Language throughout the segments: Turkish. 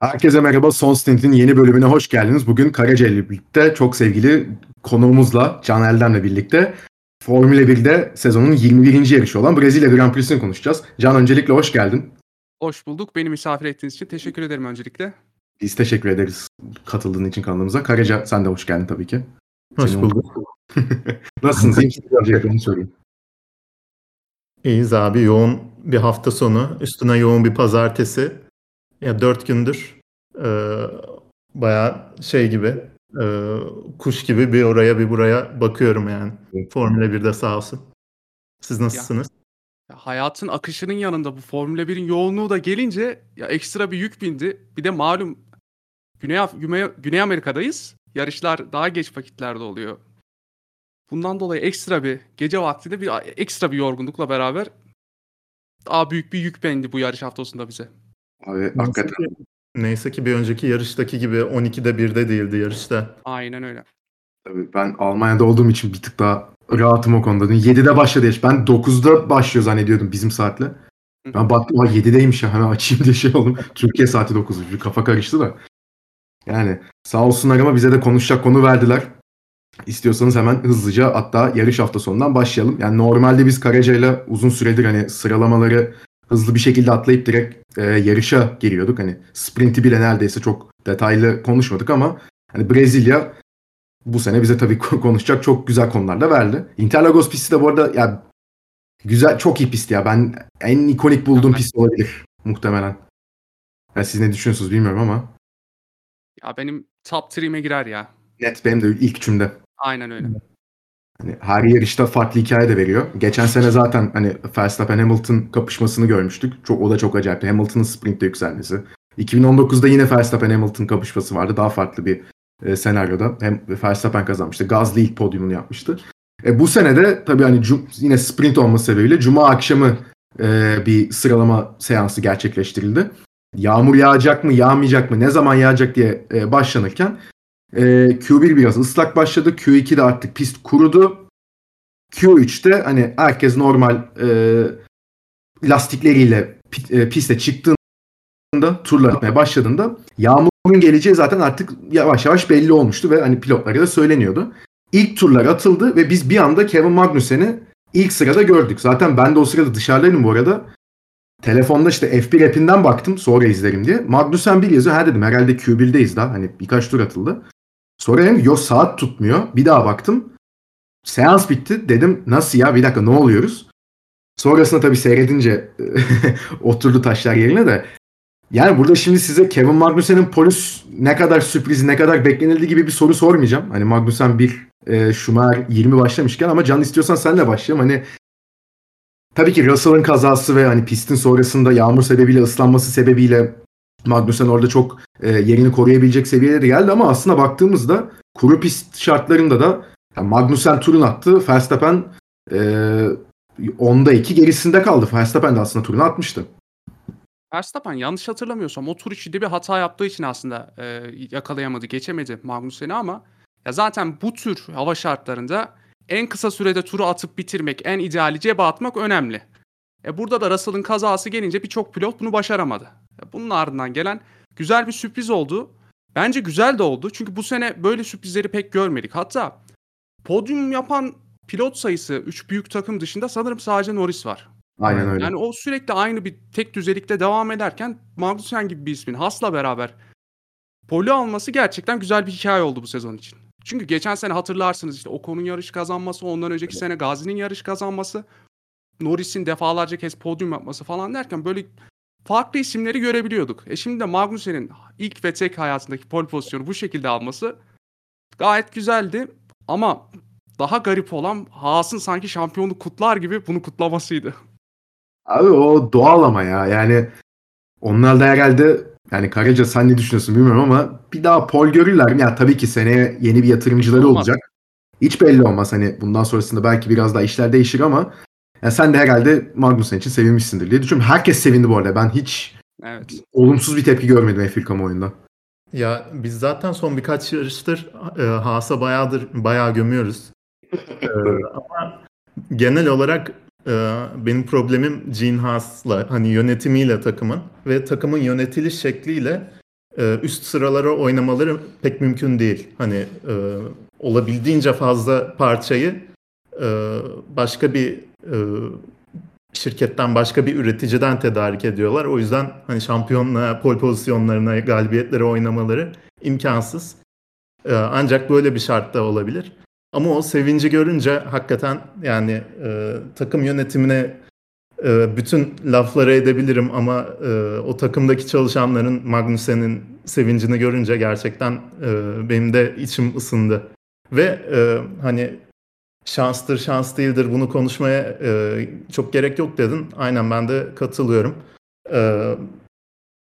Herkese merhaba. Son Stint'in yeni bölümüne hoş geldiniz. Bugün Karaca ile birlikte çok sevgili konuğumuzla Can Eldem'le birlikte Formula 1'de sezonun 21. yarışı olan Brezilya Grand Prix'sini konuşacağız. Can öncelikle hoş geldin. Hoş bulduk. Beni misafir ettiğiniz için teşekkür ederim öncelikle. Biz teşekkür ederiz katıldığın için kanalımıza. Karaca sen de hoş geldin tabii ki. Hoş Senin bulduk. Nasılsınız? İyi onu sorayım. İyiyiz abi. Yoğun bir hafta sonu. Üstüne yoğun bir pazartesi. Ya dört gündür e, bayağı şey gibi e, kuş gibi bir oraya bir buraya bakıyorum yani. Formula 1'de sağ olsun. Siz nasılsınız? Ya hayatın akışının yanında bu Formula 1'in yoğunluğu da gelince ya ekstra bir yük bindi. Bir de malum Güney, Af- Güney, Güney Amerika'dayız. Yarışlar daha geç vakitlerde oluyor. Bundan dolayı ekstra bir gece vaktinde bir ekstra bir yorgunlukla beraber daha büyük bir yük bindi bu yarış haftasında bize. Abi Neyse hakikaten ki, neyse ki bir önceki yarıştaki gibi 12'de 1'de değildi yarışta. Aynen öyle. Tabii ben Almanya'da olduğum için bir tık daha rahatım o konuda. Dün 7'de başladı yarış. Ben 9'da başlıyor zannediyordum bizim saatle. Ben baktım ha 7'deymiş ya hemen açayım diye şey oldum. Türkiye saati 9. Bir kafa karıştı da. Yani sağ olsunlar ama bize de konuşacak konu verdiler. İstiyorsanız hemen hızlıca hatta yarış hafta sonundan başlayalım. Yani normalde biz Karaca'yla uzun süredir hani sıralamaları hızlı bir şekilde atlayıp direkt e, yarışa geliyorduk. Hani sprinti bile neredeyse çok detaylı konuşmadık ama hani Brezilya bu sene bize tabii konuşacak çok güzel konular da verdi. Interlagos pisti de bu arada ya güzel çok iyi pist ya. Ben en ikonik bulduğum pist olabilir muhtemelen. Ya siz ne düşünüyorsunuz bilmiyorum ama Ya benim top 3'me girer ya. net benim de ilk üçümde. Aynen öyle. Hani her yarışta farklı hikaye de veriyor. Geçen sene zaten hani Verstappen Hamilton kapışmasını görmüştük. Çok o da çok acayip. Hamilton'ın sprintte yükselmesi. 2019'da yine Verstappen Hamilton kapışması vardı. Daha farklı bir e, senaryoda. Hem Verstappen kazanmıştı. Gasly ilk podyumunu yapmıştı. E, bu sene de tabii hani yine sprint olması sebebiyle cuma akşamı e, bir sıralama seansı gerçekleştirildi. Yağmur yağacak mı, yağmayacak mı, ne zaman yağacak diye e, başlanırken e, Q1 biraz ıslak başladı. Q2'de artık pist kurudu. Q3'te hani herkes normal e, lastikleriyle e, piste çıktığında turlar atmaya başladığında yağmurun geleceği zaten artık yavaş yavaş belli olmuştu ve hani pilotlara da söyleniyordu. İlk turlar atıldı ve biz bir anda Kevin Magnussen'i ilk sırada gördük. Zaten ben de o sırada dışarıdaydım bu arada. Telefonda işte F1 app'inden baktım sonra izlerim diye. Magnussen bir yazıyor. Ha dedim herhalde Q1'deyiz daha. Hani birkaç tur atıldı. Sonra dedim yok saat tutmuyor. Bir daha baktım. Seans bitti. Dedim nasıl ya bir dakika ne oluyoruz? Sonrasında tabii seyredince oturdu taşlar yerine de. Yani burada şimdi size Kevin Magnussen'in polis ne kadar sürpriz, ne kadar beklenildi gibi bir soru sormayacağım. Hani Magnussen 1, e, Schumacher 20 başlamışken ama Can istiyorsan senle başlayalım. Hani tabii ki Russell'ın kazası ve hani pistin sonrasında yağmur sebebiyle ıslanması sebebiyle Magnussen orada çok e, yerini koruyabilecek seviyede de geldi ama aslında baktığımızda kuru pist şartlarında da yani Magnussen turun attı. Verstappen e, onda 2 gerisinde kaldı. Verstappen de aslında turunu atmıştı. Verstappen yanlış hatırlamıyorsam o tur içinde bir hata yaptığı için aslında e, yakalayamadı, geçemedi Magnussen'i ama ya zaten bu tür hava şartlarında en kısa sürede turu atıp bitirmek, en ideali cebe atmak önemli. E burada da Russell'ın kazası gelince birçok pilot bunu başaramadı. Bunun ardından gelen güzel bir sürpriz oldu. Bence güzel de oldu. Çünkü bu sene böyle sürprizleri pek görmedik. Hatta podyum yapan pilot sayısı 3 büyük takım dışında sanırım sadece Norris var. Aynen öyle. Yani o sürekli aynı bir tek düzelikte devam ederken Magnussen gibi bir ismin Haas'la beraber poli alması gerçekten güzel bir hikaye oldu bu sezon için. Çünkü geçen sene hatırlarsınız işte Ocon'un yarış kazanması, ondan önceki sene Gazi'nin yarış kazanması, Norris'in defalarca kez podyum yapması falan derken böyle farklı isimleri görebiliyorduk. E şimdi de Magnussen'in ilk ve tek hayatındaki pole pozisyonu bu şekilde alması gayet güzeldi ama daha garip olan Haas'ın sanki şampiyonluk kutlar gibi bunu kutlamasıydı. Abi o doğal ama ya. Yani onlar da herhalde yani Karaca sen ne düşünüyorsun bilmiyorum ama bir daha pol görürler mi? Ya tabii ki seneye yeni bir yatırımcıları Olmaz. olacak. Hiç belli olmaz. Hani bundan sonrasında belki biraz daha işler değişir ama ya sen de herhalde Magnussen için sevinmişsindir diye düşünüyorum. Herkes sevindi bu arada. Ben hiç Evet. olumsuz bir tepki görmedim F1 kamuoyunda. Ya biz zaten son birkaç yarıştır e, Haas'a bayağıdır bayağı gömüyoruz. E, ama genel olarak e, benim problemim Gene Haas'la hani yönetimiyle takımın ve takımın yönetiliş şekliyle e, üst sıralara oynamaları pek mümkün değil. Hani e, olabildiğince fazla parçayı e, başka bir şirketten başka bir üreticiden tedarik ediyorlar. O yüzden hani şampiyonluğa, pol pozisyonlarına, galibiyetlere oynamaları imkansız. E, ancak böyle bir şartta olabilir. Ama o sevinci görünce hakikaten yani e, takım yönetimine e, bütün lafları edebilirim ama e, o takımdaki çalışanların Magnussen'in sevincini görünce gerçekten e, benim de içim ısındı. Ve e, hani şanstır şans değildir bunu konuşmaya e, çok gerek yok dedin. Aynen ben de katılıyorum. E,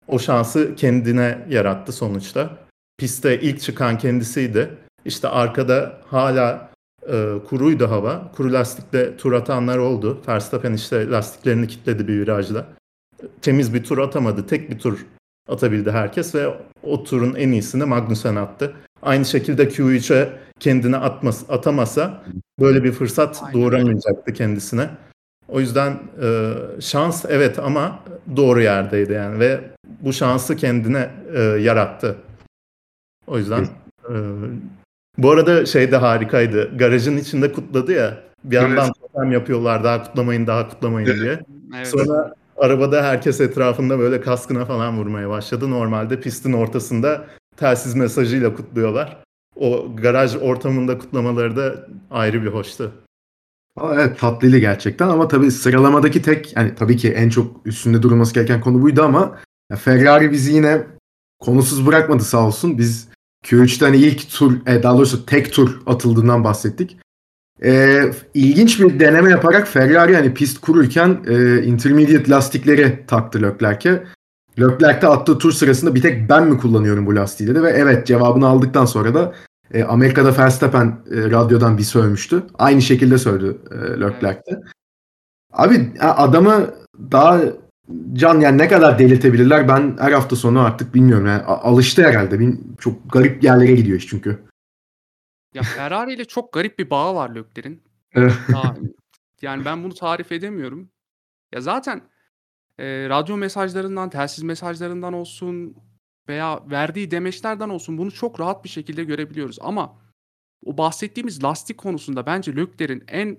o şansı kendine yarattı sonuçta. Piste ilk çıkan kendisiydi. İşte arkada hala e, kuruydu hava. Kuru lastikle tur atanlar oldu. Verstappen işte lastiklerini kilitledi bir virajla. Temiz bir tur atamadı. Tek bir tur atabildi herkes ve o turun en iyisini Magnussen attı. Aynı şekilde Q3'e kendini atmas, atamasa böyle bir fırsat Aynen. doğuramayacaktı kendisine. O yüzden e, şans evet ama doğru yerdeydi yani ve bu şansı kendine e, yarattı. O yüzden e, bu arada şey de harikaydı. Garajın içinde kutladı ya. Bir yandan Evet. totem yapıyorlar daha kutlamayın daha kutlamayın diye. Evet. Sonra arabada herkes etrafında böyle kaskına falan vurmaya başladı. Normalde pistin ortasında telsiz mesajıyla kutluyorlar. O garaj ortamında kutlamaları da ayrı bir hoştu. Evet tatlıydı gerçekten ama tabii sıralamadaki tek yani tabii ki en çok üstünde durulması gereken konu buydu ama Ferrari bizi yine konusuz bırakmadı sağ olsun. Biz Q3'te hani ilk tur e, daha doğrusu tek tur atıldığından bahsettik. E, ilginç bir deneme yaparak Ferrari hani pist kururken e, intermediate lastikleri taktı Leclerc'e. Leclerc de attığı tur sırasında bir tek ben mi kullanıyorum bu lastiği dedi ve evet cevabını aldıktan sonra da e, Amerika'da Verstappen e, radyodan bir sövmüştü. Aynı şekilde söyledi e, Leclerc de. Abi a- adamı daha can yani ne kadar delirtebilirler ben her hafta sonu artık bilmiyorum yani alıştı herhalde. Bin, çok garip yerlere gidiyor iş çünkü. Ya Ferrari ile çok garip bir bağı var Lökler'in. Yani ben bunu tarif edemiyorum. Ya zaten e, radyo mesajlarından, telsiz mesajlarından olsun veya verdiği demeçlerden olsun bunu çok rahat bir şekilde görebiliyoruz. Ama o bahsettiğimiz lastik konusunda bence Lökler'in en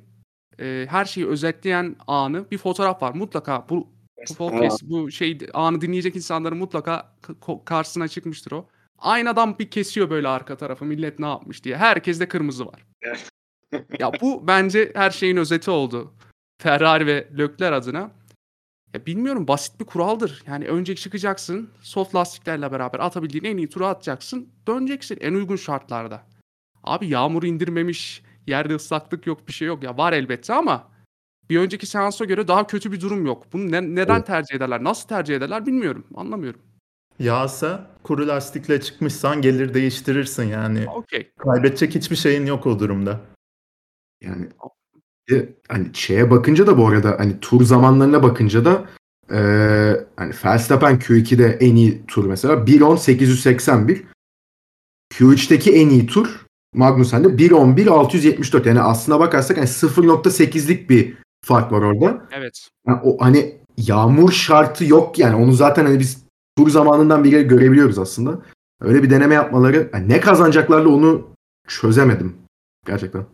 e, her şeyi özetleyen anı bir fotoğraf var. Mutlaka bu bu podcast, bu şey anı dinleyecek insanların mutlaka karşısına çıkmıştır o. Aynadan bir kesiyor böyle arka tarafı millet ne yapmış diye. Herkeste kırmızı var. ya bu bence her şeyin özeti oldu. Ferrari ve Leclerc adına. Ya bilmiyorum basit bir kuraldır. Yani önce çıkacaksın, soft lastiklerle beraber atabildiğin en iyi turu atacaksın, döneceksin en uygun şartlarda. Abi yağmur indirmemiş, yerde ıslaklık yok, bir şey yok. Ya var elbette ama bir önceki seansa göre daha kötü bir durum yok. Bunu ne- neden Evet. tercih ederler, nasıl tercih ederler bilmiyorum, anlamıyorum. Yağsa kuru lastikle çıkmışsan gelir değiştirirsin yani. Okey. Kaybedecek hiçbir şeyin yok o durumda. Yani hani şeye bakınca da bu arada hani tur zamanlarına bakınca da e, hani Verstappen Q2'de en iyi tur mesela 1.10.881 Q3'teki en iyi tur Magnussen'de 1.11.674 yani aslına bakarsak hani 0.8'lik bir fark var orada. Evet. Yani o hani yağmur şartı yok yani onu zaten hani biz tur zamanından beri görebiliyoruz aslında. Öyle bir deneme yapmaları yani ne kazanacaklarla onu çözemedim gerçekten.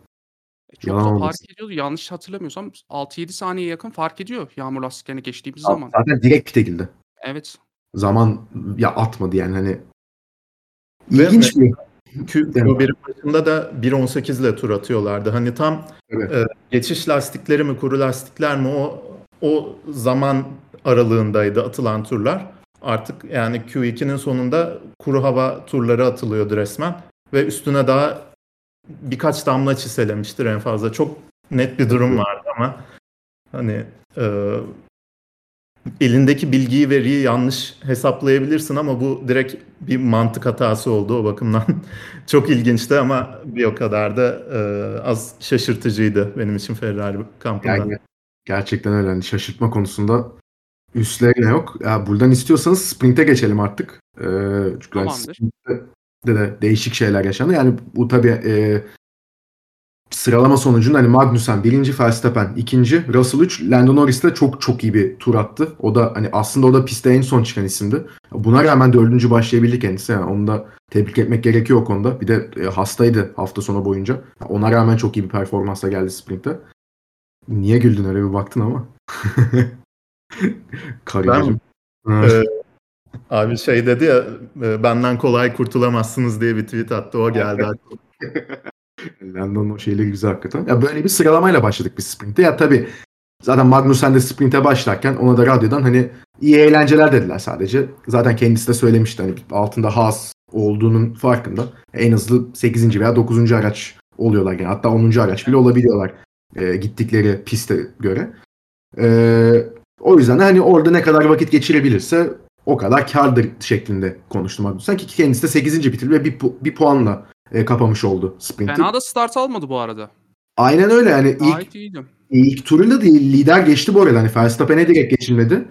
Çok Yalan da olmasın. fark ediyordu. Yanlış hatırlamıyorsam 6-7 saniye yakın fark ediyor yağmur lastiklerini geçtiğimiz Zaten zaman. direkt pite girdi. Evet. Zaman ya atmadı yani hani. Ve İlginç bir. Q, Q1'in başında da 1.18 ile tur atıyorlardı. Hani tam Evet. e, geçiş lastikleri mi kuru lastikler mi o o zaman aralığındaydı atılan turlar. Artık yani Q2'nin sonunda kuru hava turları atılıyordu resmen ve üstüne daha birkaç damla çiselemiştir en fazla. Çok net bir durum vardı ama hani e, elindeki bilgiyi veriyi yanlış hesaplayabilirsin ama bu direkt bir mantık hatası oldu o bakımdan. Çok ilginçti ama bir o kadar da e, az şaşırtıcıydı benim için Ferrari kampında. Yani gerçekten öyle. Hani şaşırtma konusunda üstlerine yok. Ya buradan istiyorsanız sprinte geçelim artık. Ee, çünkü hani Tamamdır. sprinte de, de değişik şeyler yaşandı. Yani bu tabii e, sıralama sonucunda hani Magnussen birinci, Verstappen ikinci, Russell 3, Lando Norris de çok çok iyi bir tur attı. O da hani aslında o da piste en son çıkan isimdi. Buna rağmen dördüncü başlayabildi kendisi. Yani onu da tebrik etmek gerekiyor o konuda. Bir de e, hastaydı hafta sonu boyunca. Ona rağmen çok iyi bir performansla geldi sprinte. Niye güldün öyle bir baktın ama. Kariyacım. Ee, abi şey dedi ya e, benden kolay kurtulamazsınız diye bir tweet attı. O geldi. Landon o şeyleri güzel hakikaten. Ya böyle bir sıralamayla başladık biz sprinte. Ya tabii zaten Magnussen de sprinte başlarken ona da radyodan hani iyi eğlenceler dediler sadece. Zaten kendisi de söylemişti hani altında Haas olduğunun farkında. En hızlı 8. veya 9. araç oluyorlar yani. Hatta 10. araç bile olabiliyorlar e, gittikleri piste göre. E, o yüzden de hani orada ne kadar vakit geçirebilirse o kadar kardır şeklinde konuştum Magnussen ki kendisi de 8. bitirdi ve bir, pu- bir puanla e, kapamış oldu sprinti. Fena da start almadı bu arada. Aynen öyle yani ilk Gayet iyiydi. ilk turuyla değil lider geçti bu arada. Hani Verstappen'e direkt geçilmedi.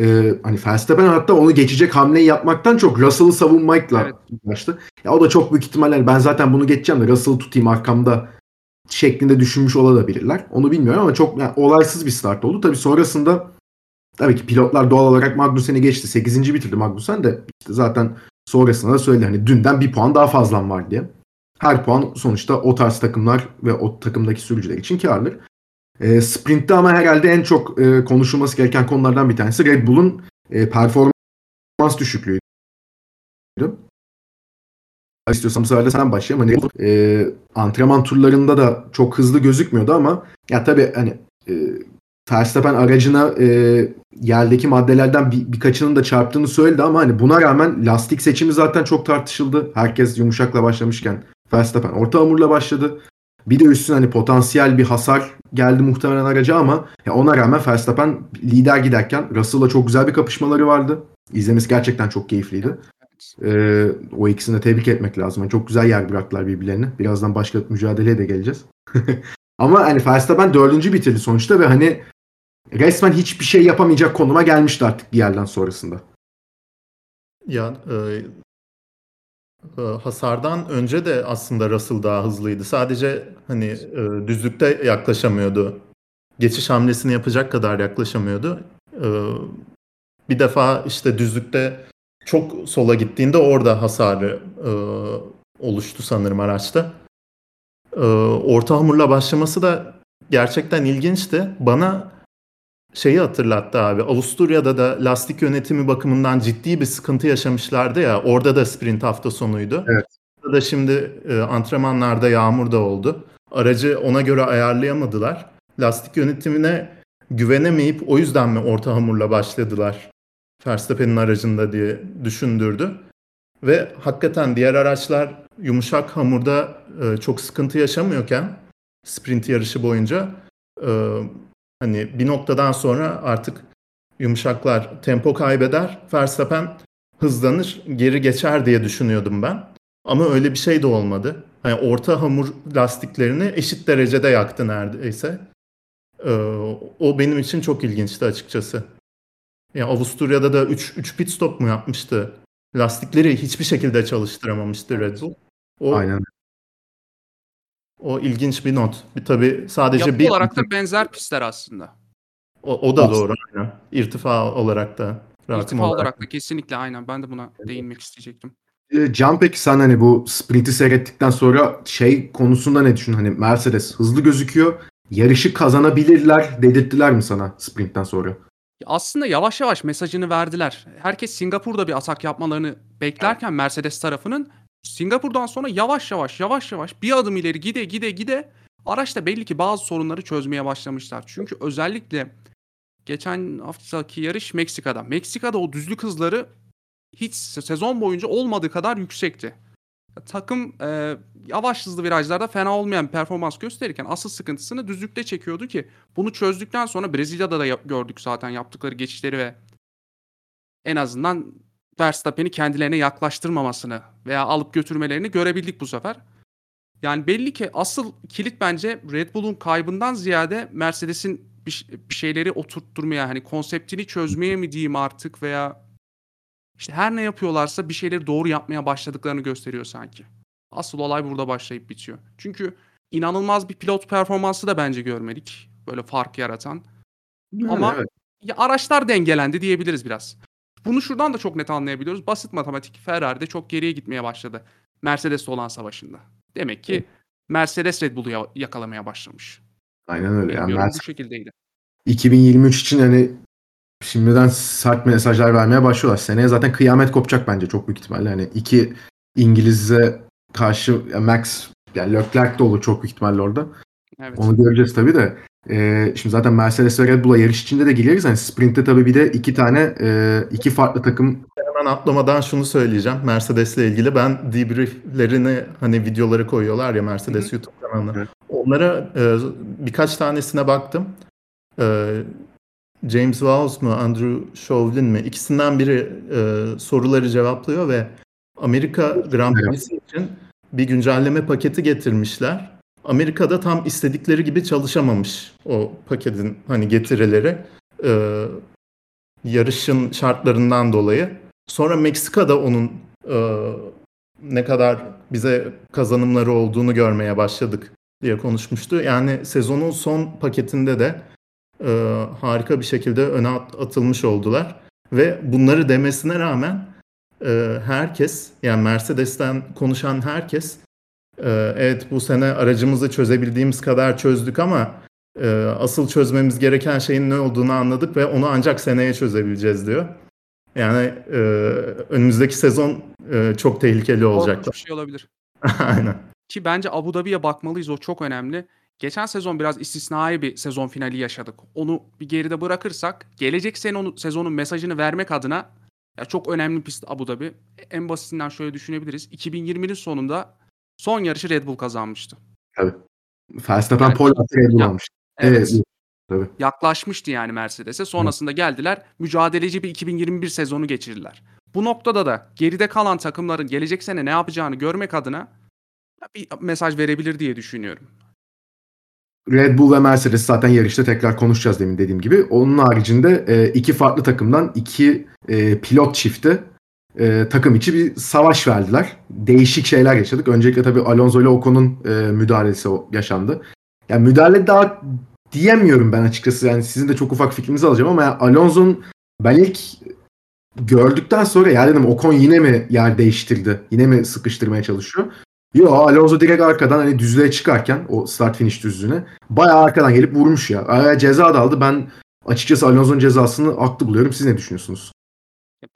Ee, hani Verstappen hatta onu geçecek hamleyi yapmaktan çok Russell'ı savunmakla Evet. uğraştı. Ya o da çok büyük ihtimalle hani ben zaten bunu geçeceğim de Russell'ı tutayım arkamda şeklinde düşünmüş olabilirler. Onu bilmiyorum ama çok yani olaysız bir start oldu. Tabii sonrasında tabii ki pilotlar doğal olarak Magnussen'i geçti. 8. bitirdi Magnussen de işte zaten sonrasında da söyledi hani dünden bir puan daha fazlam var diye. Her puan sonuçta o tarz takımlar ve o takımdaki sürücüler için karlı. E, sprintte ama herhalde en çok e, konuşulması gereken konulardan bir tanesi Red Bull'un e, performans düşüklüğüydü. Sefer de sen başlayalım. Hani, e, antrenman turlarında da çok hızlı gözükmüyordu ama ya tabii hani e, Verstappen aracına e, yeldeki maddelerden bir, birkaçının da çarptığını söyledi ama hani buna rağmen lastik seçimi zaten çok tartışıldı. Herkes yumuşakla başlamışken Verstappen orta hamurla başladı. Bir de üstüne hani potansiyel bir hasar geldi muhtemelen araca ama ya ona rağmen Verstappen lider giderken Russell'la çok güzel bir kapışmaları vardı. İzlemesi gerçekten çok keyifliydi. Ee, o ikisini de tebrik etmek lazım. Yani çok güzel yer bıraktılar birbirlerini. Birazdan başka mücadeleye de geleceğiz. ama hani Verstappen dördüncü bitirdi sonuçta ve hani resmen hiçbir şey yapamayacak konuma gelmişti artık bir yerden sonrasında. Ya e, e, hasardan önce de aslında Russell daha hızlıydı. Sadece hani e, düzlükte yaklaşamıyordu. Geçiş hamlesini yapacak kadar yaklaşamıyordu. E, bir defa işte düzlükte çok sola gittiğinde orada hasarı e, oluştu sanırım araçta. E, orta hamurla başlaması da gerçekten ilginçti. Bana şeyi hatırlattı abi. Avusturya'da da lastik yönetimi bakımından ciddi bir sıkıntı yaşamışlardı ya. Orada da sprint hafta sonuydu. Evet. Burada da şimdi e, antrenmanlarda yağmur da oldu. Aracı ona göre ayarlayamadılar. Lastik yönetimine güvenemeyip o yüzden mi orta hamurla başladılar Verstappen'in aracında diye düşündürdü. Ve hakikaten diğer araçlar yumuşak hamurda e, çok sıkıntı yaşamıyorken sprint yarışı boyunca e, hani bir noktadan sonra artık yumuşaklar tempo kaybeder, Verstappen hızlanır, geri geçer diye düşünüyordum ben. Ama öyle bir şey de olmadı. Hani orta hamur lastiklerini eşit derecede yaktı neredeyse. Ee, o benim için çok ilginçti açıkçası. Ya Avusturya'da da 3 3 pit stop mu yapmıştı? Lastikleri hiçbir şekilde çalıştıramamıştı Red Bull. O Aynen. O ilginç bir not. Bir tabii sadece Yapı bir olarak da benzer pistler aslında. o, o da Aslında. doğru. Aynen. İrtifa olarak da. rakım İrtifa olarak da kesinlikle aynen. Ben de buna değinmek isteyecektim. E, Can peki sen hani bu sprinti seyrettikten sonra şey konusunda ne düşün? Hani Mercedes hızlı gözüküyor. Yarışı kazanabilirler dedirttiler mi sana sprintten sonra? Aslında yavaş yavaş mesajını verdiler. Herkes Singapur'da bir atak yapmalarını beklerken Mercedes tarafının Singapur'dan sonra yavaş yavaş yavaş yavaş bir adım ileri gide gide gide araçta belli ki bazı sorunları çözmeye başlamışlar. Çünkü özellikle geçen haftaki yarış Meksika'da. Meksika'da o düzlük hızları hiç sezon boyunca olmadığı kadar yüksekti. Takım e, yavaş hızlı virajlarda fena olmayan performans gösterirken asıl sıkıntısını düzlükte çekiyordu ki bunu çözdükten sonra Brezilya'da da gördük zaten yaptıkları geçişleri ve en azından Verstappen'i kendilerine yaklaştırmamasını veya alıp götürmelerini görebildik bu sefer. Yani belli ki asıl kilit bence Red Bull'un kaybından ziyade Mercedes'in bir, şeyleri oturtturmaya hani konseptini çözmeye mi diyeyim artık veya işte her ne yapıyorlarsa bir şeyleri doğru yapmaya başladıklarını gösteriyor sanki. Asıl olay burada başlayıp bitiyor. Çünkü inanılmaz bir pilot performansı da bence görmedik. Böyle fark yaratan. Yani Ama evet. ya araçlar dengelendi diyebiliriz biraz. Bunu şuradan da çok net anlayabiliyoruz. Basit matematik Ferrari'de çok geriye gitmeye başladı. Mercedes'le olan savaşında. Demek ki Mercedes Red Bull'u ya- yakalamaya başlamış. Aynen öyle. Yani Mercedes- bu şekildeydi. 2023 için hani şimdiden sert mesajlar vermeye başlıyorlar. Seneye zaten kıyamet kopacak bence çok büyük ihtimalle. Hani iki İngiliz'e karşı Max yani Leclerc de olur çok büyük ihtimalle orada. Evet. Onu göreceğiz tabii de. Ee, şimdi zaten Mercedes ve Red Bull'a yarış içinde de gireriz. Hani sprint'te tabii bir de iki tane e, iki farklı takım Hemen atlamadan şunu söyleyeceğim Mercedes'le ilgili. Ben debrieflerini hani videoları koyuyorlar ya Mercedes YouTube kanalına. Evet. Onlara e, birkaç tanesine baktım. E, James Vowles mu Andrew Shovlin mi ikisinden biri e, soruları cevaplıyor ve Amerika Grand Evet. Prix'si için bir güncelleme paketi getirmişler. Amerika'da tam istedikleri gibi çalışamamış o paketin hani getirileri. E, yarışın şartlarından dolayı. Sonra Meksika'da onun e, ne kadar bize kazanımları olduğunu görmeye başladık diye konuşmuştu. Yani sezonun son paketinde de e, harika bir şekilde öne at- atılmış oldular. Ve bunları demesine rağmen e, herkes yani Mercedes'ten konuşan herkes e, evet bu sene aracımızı çözebildiğimiz kadar çözdük ama e, asıl çözmemiz gereken şeyin ne olduğunu anladık ve onu ancak seneye çözebileceğiz diyor. Yani e, önümüzdeki sezon e, çok tehlikeli olacak. Korkunç bir şey olabilir. Aynen. Ki bence Abu Dhabi'ye bakmalıyız o çok önemli. Geçen sezon biraz istisnai bir sezon finali yaşadık. Onu bir geride bırakırsak gelecek sene onu, sezonun mesajını vermek adına ya çok önemli pist Abu Dhabi. En basitinden şöyle düşünebiliriz. 2020'nin sonunda son yarışı Red Bull kazanmıştı. Verstappen Yani- pole attı Red Bull Ya- almış. Evet. Evet. Tabii. yaklaşmıştı yani Mercedes'e. Sonrasında geldiler mücadeleci bir 2021 sezonu geçirdiler. Bu noktada da geride kalan takımların gelecek sene ne yapacağını görmek adına bir mesaj verebilir diye düşünüyorum. Red Bull ve Mercedes zaten yarışta tekrar konuşacağız demin dediğim gibi. Onun haricinde e, iki farklı takımdan iki e, pilot çifti e, takım içi bir savaş verdiler. Değişik şeyler yaşadık. Öncelikle tabii Alonso ile Ocon'un e, müdahalesi yaşandı. Yani müdahale daha diyemiyorum ben açıkçası. Yani sizin de çok ufak fikrinizi alacağım ama yani Alonso'nun ben ilk gördükten sonra ya dedim Ocon yine mi yer değiştirdi? Yine mi sıkıştırmaya çalışıyor? Yo Alonso direkt arkadan hani düzlüğe çıkarken o start finish düzlüğüne bayağı arkadan gelip vurmuş ya. Araya ceza da aldı. Ben açıkçası Alonso'nun cezasını haklı buluyorum. Siz ne düşünüyorsunuz?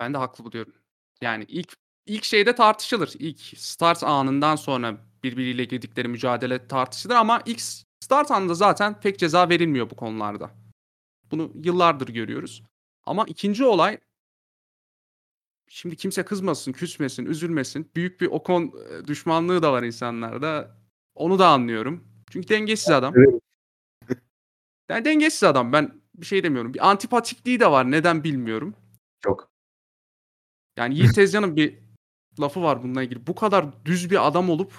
Ben de haklı buluyorum. Yani ilk ilk şeyde tartışılır. İlk start anından sonra birbiriyle girdikleri mücadele tartışılır ama ilk start anında zaten pek ceza verilmiyor bu konularda. Bunu yıllardır görüyoruz. Ama ikinci olay şimdi kimse kızmasın, küsmesin, üzülmesin. Büyük bir Ocon e, düşmanlığı da var insanlarda. Onu da anlıyorum. Çünkü dengesiz adam. Yani dengesiz adam. Ben bir şey demiyorum. Bir antipatikliği de var. Neden bilmiyorum. Çok. Yani Yiğit Tezcan'ın bir lafı var bununla ilgili. Bu kadar düz bir adam olup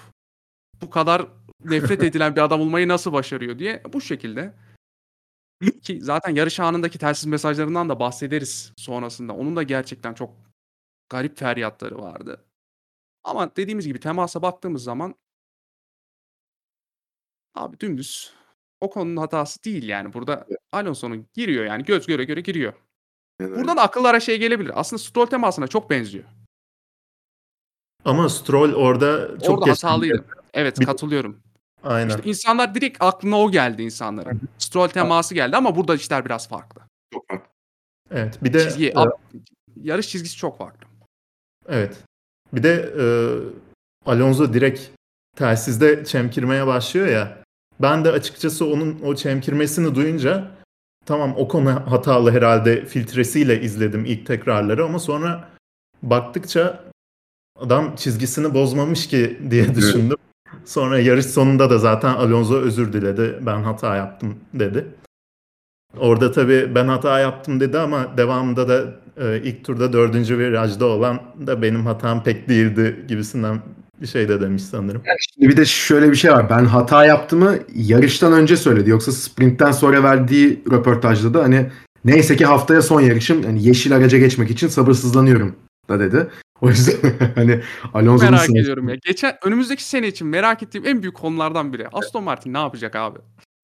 bu kadar nefret edilen bir adam olmayı nasıl başarıyor diye bu şekilde. Ki zaten yarış anındaki telsiz mesajlarından da bahsederiz sonrasında. Onun da gerçekten çok garip feryatları vardı. Ama dediğimiz gibi temasa baktığımız zaman abi dümdüz o konunun hatası değil yani. Burada Alonso'nun giriyor yani göz göre göre giriyor. Buradan da akıllara şey gelebilir. Aslında Stroll temasına çok benziyor. Ama Stroll orada çok Orada hatalıydı. Evet Bir- katılıyorum. Aynen. İşte insanlar direkt aklına o geldi insanların. Stroll teması geldi ama burada işler biraz farklı. Çok farklı. Evet. Bir de Çizgi, e, yarış çizgisi çok farklı. Evet. Bir de e, Alonso direkt telsizde çemkirmeye başlıyor ya. Ben de açıkçası onun o çemkirmesini duyunca tamam o konu hatalı herhalde filtresiyle izledim ilk tekrarları ama sonra baktıkça adam çizgisini bozmamış ki diye düşündüm. Sonra yarış sonunda da zaten Alonso özür diledi. Ben hata yaptım dedi. Orada tabii ben hata yaptım dedi ama devamında da e, ilk turda dördüncü virajda olan da benim hatam pek değildi gibisinden bir şey de demiş sanırım. Şimdi bir de şöyle bir şey var. Ben hata yaptığımı yarıştan önce söyledi. Yoksa sprintten sonra verdiği röportajda da hani neyse ki haftaya son yarışım. Hani yeşil araca geçmek için sabırsızlanıyorum da dedi. O yüzden hani Alonso'nun Merak ediyorum ya. Geçen önümüzdeki sene için merak ettiğim en büyük konulardan biri. Aston Martin ne yapacak abi?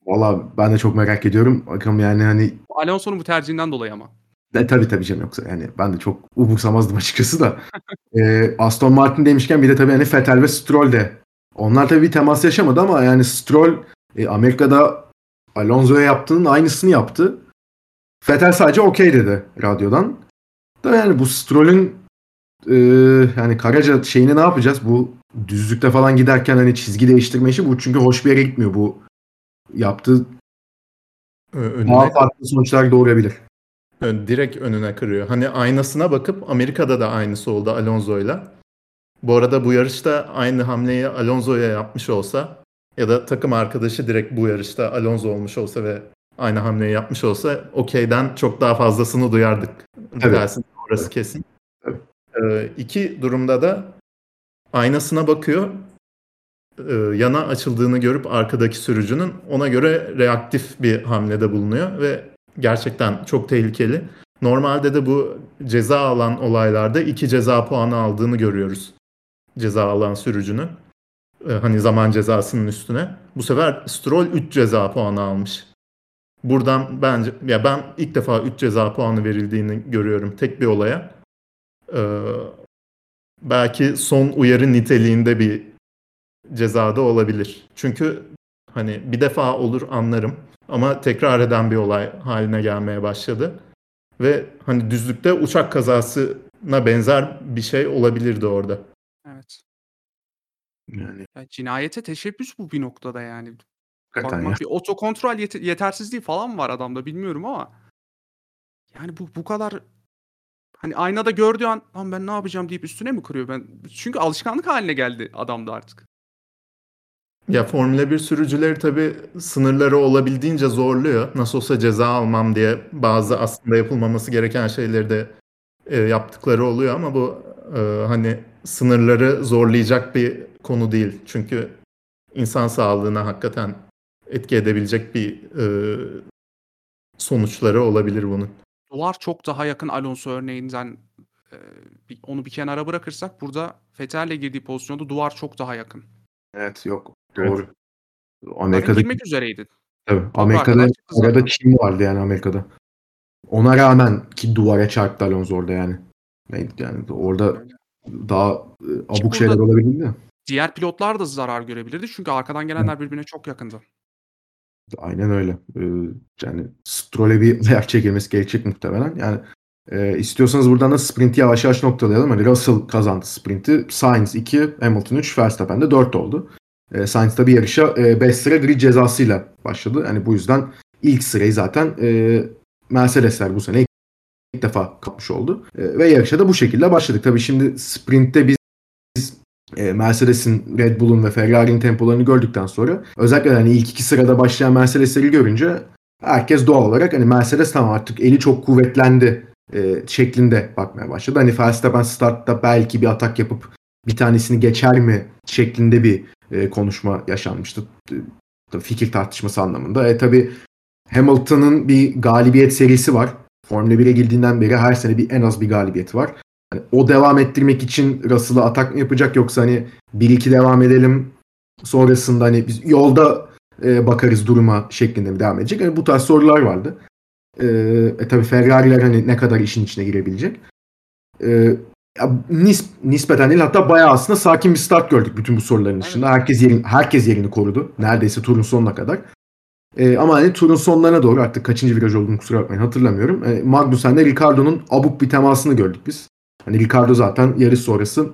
Valla ben de çok merak ediyorum. Bakalım yani hani Alonso'nun bu tercihinden dolayı ama. De, tabii tabii canım yoksa yani ben de çok umursamazdım açıkçası da. Ee, Aston Martin demişken bir de tabii hani Vettel ve Stroll de. Onlar tabii bir temas yaşamadı ama yani Stroll e, Amerika'da Alonso'ya yaptığının aynısını yaptı. Vettel sadece okey dedi radyodan. Da yani bu Stroll'ün e, yani Karaca şeyini ne yapacağız? Bu düzlükte falan giderken hani çizgi değiştirme işi bu çünkü hoş bir yere gitmiyor bu. Yaptığı Önüne, daha farklı sonuçlar doğurabilir. Ö- direkt önüne kırıyor. Hani aynasına bakıp Amerika'da da aynısı oldu Alonso'yla. Bu arada bu yarışta aynı hamleyi Alonso'ya yapmış olsa ya da takım arkadaşı direkt bu yarışta Alonso olmuş olsa ve aynı hamleyi yapmış olsa okeyden çok daha fazlasını duyardık. Tabii. Dersin orası kesin. Tabii. Ee, iki durumda da aynasına bakıyor. Ee, yana açıldığını görüp arkadaki sürücünün ona göre reaktif bir hamlede bulunuyor ve gerçekten çok tehlikeli. Normalde de bu ceza alan olaylarda iki ceza puanı aldığını görüyoruz. Ceza alan sürücünün. Ee, hani zaman cezasının üstüne. Bu sefer Stroll 3 ceza puanı almış. Buradan bence ya ben ilk defa 3 ceza puanı verildiğini görüyorum tek bir olaya. Ee, belki son uyarı niteliğinde bir cezada olabilir. Çünkü hani bir defa olur anlarım ama tekrar eden bir olay haline gelmeye başladı. Ve hani düzlükte uçak kazasına benzer bir şey olabilirdi orada. Evet. Yani Ya cinayete teşebbüs bu bir noktada yani. hakikaten Bakma, ya. bir otokontrol yete- yetersizliği falan var adamda bilmiyorum ama. Yani bu bu kadar hani aynada gördüğü an lan ben ne yapacağım deyip üstüne mi kırıyor ben? Çünkü alışkanlık haline geldi adamda artık. Ya Formula 1 sürücüleri tabii sınırları olabildiğince zorluyor. Nasıl olsa ceza almam diye bazı aslında yapılmaması gereken şeyleri de e, yaptıkları oluyor ama bu e, hani sınırları zorlayacak bir konu değil. Çünkü insan sağlığına hakikaten etki edebilecek bir e, sonuçları olabilir bunun. Duvar çok daha yakın Alonso örneğinden e, onu bir kenara bırakırsak burada Vettel'le girdiği pozisyonda duvar çok daha yakın. Evet yok. Doğru. Amerika'da girmek üzereydi. tabii, Amerika'da arada Çin vardı yani Amerika'da. Ona rağmen ki duvara çarptı Alonso orada yani. Neydi yani orada daha e, abuk burada- şeyler olabilirdi de. Diğer pilotlar da zarar görebilirdi çünkü arkadan gelenler birbirine çok yakındı. Aynen öyle. Ee, yani Stroll'e bir ayak çekilmesi gerekecek muhtemelen. Yani e, istiyorsanız buradan da sprinti yavaş yavaş noktalayalım. Hani Russell kazandı sprinti. Sainz 2, Hamilton 3, Verstappen de 4 oldu. E, Sainz tabii yarışa 5 sıra grid cezasıyla başladı. Hani bu yüzden ilk sırayı zaten e, Mercedesler bu sene ilk defa kapmış oldu. E, ve yarışa da bu şekilde başladık. Tabii şimdi sprintte biz e, Mercedes'in, Red Bull'un ve Ferrari'nin tempolarını gördükten sonra özellikle hani ilk iki sırada başlayan Mercedes'leri görünce herkes doğal olarak hani Mercedes tamam artık eli çok kuvvetlendi e, şeklinde bakmaya başladı. Hani Verstappen startta belki bir atak yapıp bir tanesini geçer mi şeklinde bir e, konuşma yaşanmıştı. E, tabii fikir tartışması anlamında. E tabi Hamilton'ın bir galibiyet serisi var. Formula 1'e girdiğinden beri her sene bir en az bir galibiyeti var. Hani o devam ettirmek için Russell'a atak mı yapacak yoksa hani 1-2 devam edelim sonrasında hani biz yolda e, bakarız duruma şeklinde mi devam edecek? Yani bu tarz sorular vardı. E, e tabi Ferrari'ler hani ne kadar işin içine girebilecek. E, ya nis, nispeten değil hatta bayağı aslında sakin bir start gördük bütün bu soruların dışında. Herkes yerin, herkes yerini korudu. Neredeyse turun sonuna kadar. E, ama hani turun sonlarına doğru artık kaçıncı viraj olduğunu kusura bakmayın hatırlamıyorum. E, Magnussen'le Ricardo'nun abuk bir temasını gördük biz. Hani Ricardo zaten yarış sonrası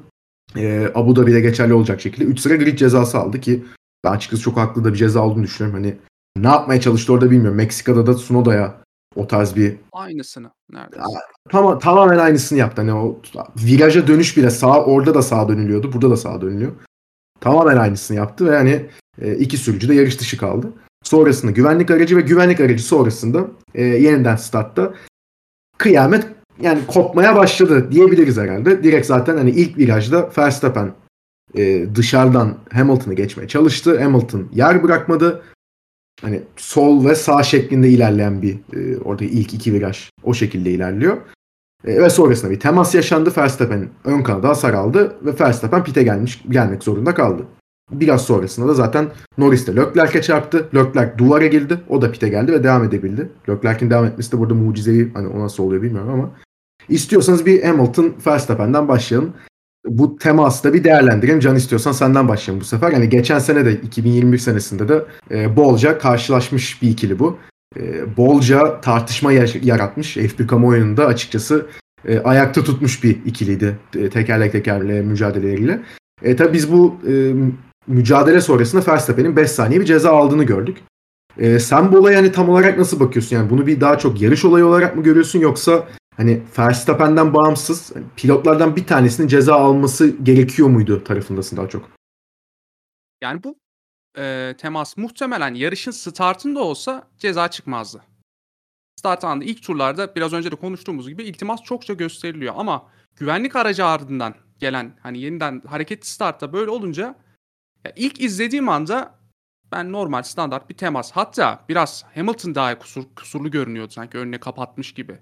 e, Abu Dhabi'de geçerli olacak şekilde 3 sıra grid cezası aldı ki ben açıkçası çok haklı da bir ceza olduğunu düşünüyorum. Hani ne yapmaya çalıştı orada bilmiyorum. Meksika'da da Tsunoda'ya o tarz bir Aynısını neredeyse. Tama, tamamen aynısını yaptı. Hani o viraja dönüş bile sağ orada da sağa dönülüyordu. Burada da sağa dönülüyor. Tamamen aynısını yaptı ve hani e, iki sürücü de yarış dışı kaldı. Sonrasında güvenlik aracı ve güvenlik aracı sonrasında e, yeniden startta kıyamet yani kopmaya başladı diyebiliriz herhalde. Direkt zaten hani ilk virajda Verstappen e, dışarıdan Hamilton'ı geçmeye çalıştı. Hamilton yer bırakmadı. Hani sol ve sağ şeklinde ilerleyen bir e, orada ilk iki viraj o şekilde ilerliyor. E, ve sonrasında bir temas yaşandı. Verstappen ön kanada hasar aldı ve Verstappen pite gelmiş gelmek zorunda kaldı. Biraz sonrasında da zaten Norris de Leclerc'e çarptı. Leclerc duvara girdi. O da pite geldi ve devam edebildi. Leclerc'in devam etmesi de burada mucizevi. Hani o nasıl oluyor bilmiyorum ama. İstiyorsanız bir Hamilton Verstappen'den başlayalım. Bu teması bir değerlendirelim. Can istiyorsan senden başlayalım bu sefer. Yani geçen sene de 2021 senesinde de e, bolca karşılaşmış bir ikili bu. E, bolca tartışma yaratmış. F1 kamuoyunda açıkçası e, ayakta tutmuş bir ikiliydi. E, tekerlek tekerleğe mücadeleleriyle. E, tabii biz bu e, mücadele sonrasında Verstappen'in 5 saniye bir ceza aldığını gördük. E, sen bu olaya hani tam olarak nasıl bakıyorsun? Yani bunu bir daha çok yarış olayı olarak mı görüyorsun yoksa hani Verstappen'den bağımsız hani pilotlardan bir tanesinin ceza alması gerekiyor muydu tarafındasın daha çok? Yani bu e, temas muhtemelen yarışın startında olsa ceza çıkmazdı. Start anında ilk turlarda biraz önce de konuştuğumuz gibi iltimas çokça gösteriliyor ama güvenlik aracı ardından gelen hani yeniden hareketli startta böyle olunca ya ilk izlediğim anda ben normal standart bir temas hatta biraz Hamilton daha kusur, kusurlu görünüyordu sanki önüne kapatmış gibi.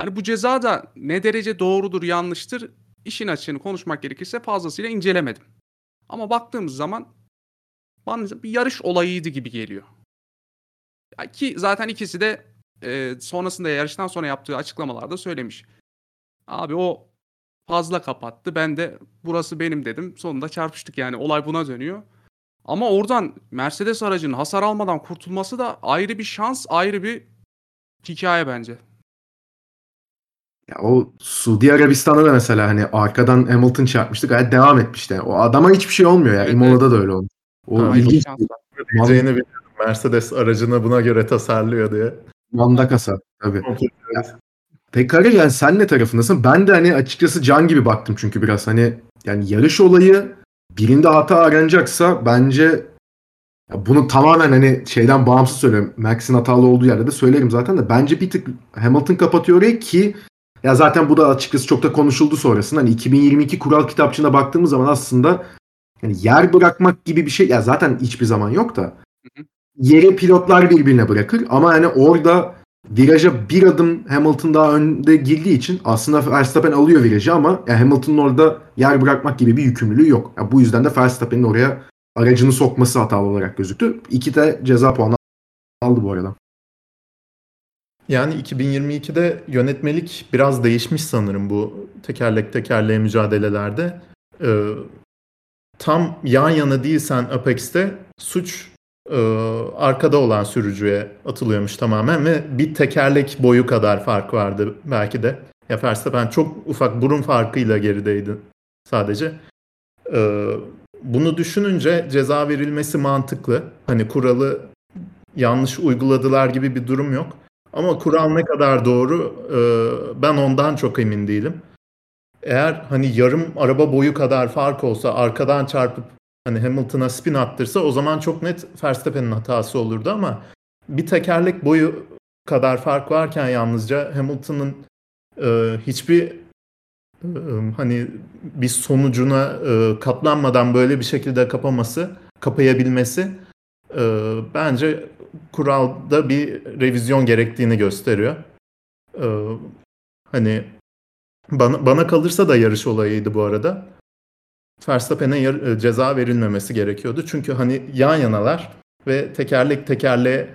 Hani bu ceza da ne derece doğrudur yanlıştır işin açığını konuşmak gerekirse fazlasıyla incelemedim. Ama baktığımız zaman bana bir yarış olayıydı gibi geliyor. Ki zaten ikisi de e, sonrasında yarıştan sonra yaptığı açıklamalarda söylemiş. Abi o fazla kapattı. Ben de burası benim dedim. Sonunda çarpıştık yani. Olay buna dönüyor. Ama oradan Mercedes aracının hasar almadan kurtulması da ayrı bir şans, ayrı bir hikaye bence. Ya o Suudi Arabistan'da da mesela hani arkadan Hamilton çarpmıştı gayet devam etmişti. o adama hiçbir şey olmuyor ya. Evet, Imola'da evet. da öyle oldu. O ha, ilginç. Diyeceğini biliyordum. Mercedes aracını buna göre tasarlıyor diye. Manda kasa tabii. Evet. Pekala yani sen ne tarafındasın? Ben de hani açıkçası can gibi baktım çünkü biraz hani yani yarış olayı birinde hata aranacaksa bence ya bunu tamamen hani şeyden bağımsız söylüyorum. Max'in hatalı olduğu yerde de söylerim zaten de bence bir tık Hamilton kapatıyor orayı ki ya zaten bu da açıkçası çok da konuşuldu sonrasında. Hani 2022 kural kitapçığına baktığımız zaman aslında yani yer bırakmak gibi bir şey ya zaten hiçbir zaman yok da yeri pilotlar birbirine bırakır ama yani orada viraja bir adım Hamilton daha önde girdiği için aslında Verstappen alıyor virajı ama yani Hamilton'ın orada yer bırakmak gibi bir yükümlülüğü yok. Yani bu yüzden de Verstappen'in oraya aracını sokması hatalı olarak gözüktü. İki de ceza puanı aldı bu arada. Yani 2022'de yönetmelik biraz değişmiş sanırım bu tekerlek tekerleğe mücadelelerde. Ee, tam yan yana değilsen Apex'te suç e, arkada olan sürücüye atılıyormuş tamamen ve bir tekerlek boyu kadar fark vardı belki de. Ya Verstappen çok ufak burun farkıyla gerideydi sadece. E, bunu düşününce ceza verilmesi mantıklı. Hani kuralı yanlış uyguladılar gibi bir durum yok. Ama kural ne kadar doğru e, ben ondan çok emin değilim. Eğer hani yarım araba boyu kadar fark olsa arkadan çarpıp hani Hamilton'a spin attırsa o zaman çok net Verstappen'in hatası olurdu ama bir tekerlek boyu kadar fark varken yalnızca Hamilton'ın e, hiçbir e, hani bir sonucuna e, katlanmadan böyle bir şekilde kapaması, kapayabilmesi e, bence kuralda bir revizyon gerektiğini gösteriyor. E, hani bana, bana kalırsa da yarış olayıydı bu arada. Verstappen'e e, ceza verilmemesi gerekiyordu. Çünkü hani yan yanalar ve tekerlek tekerleğe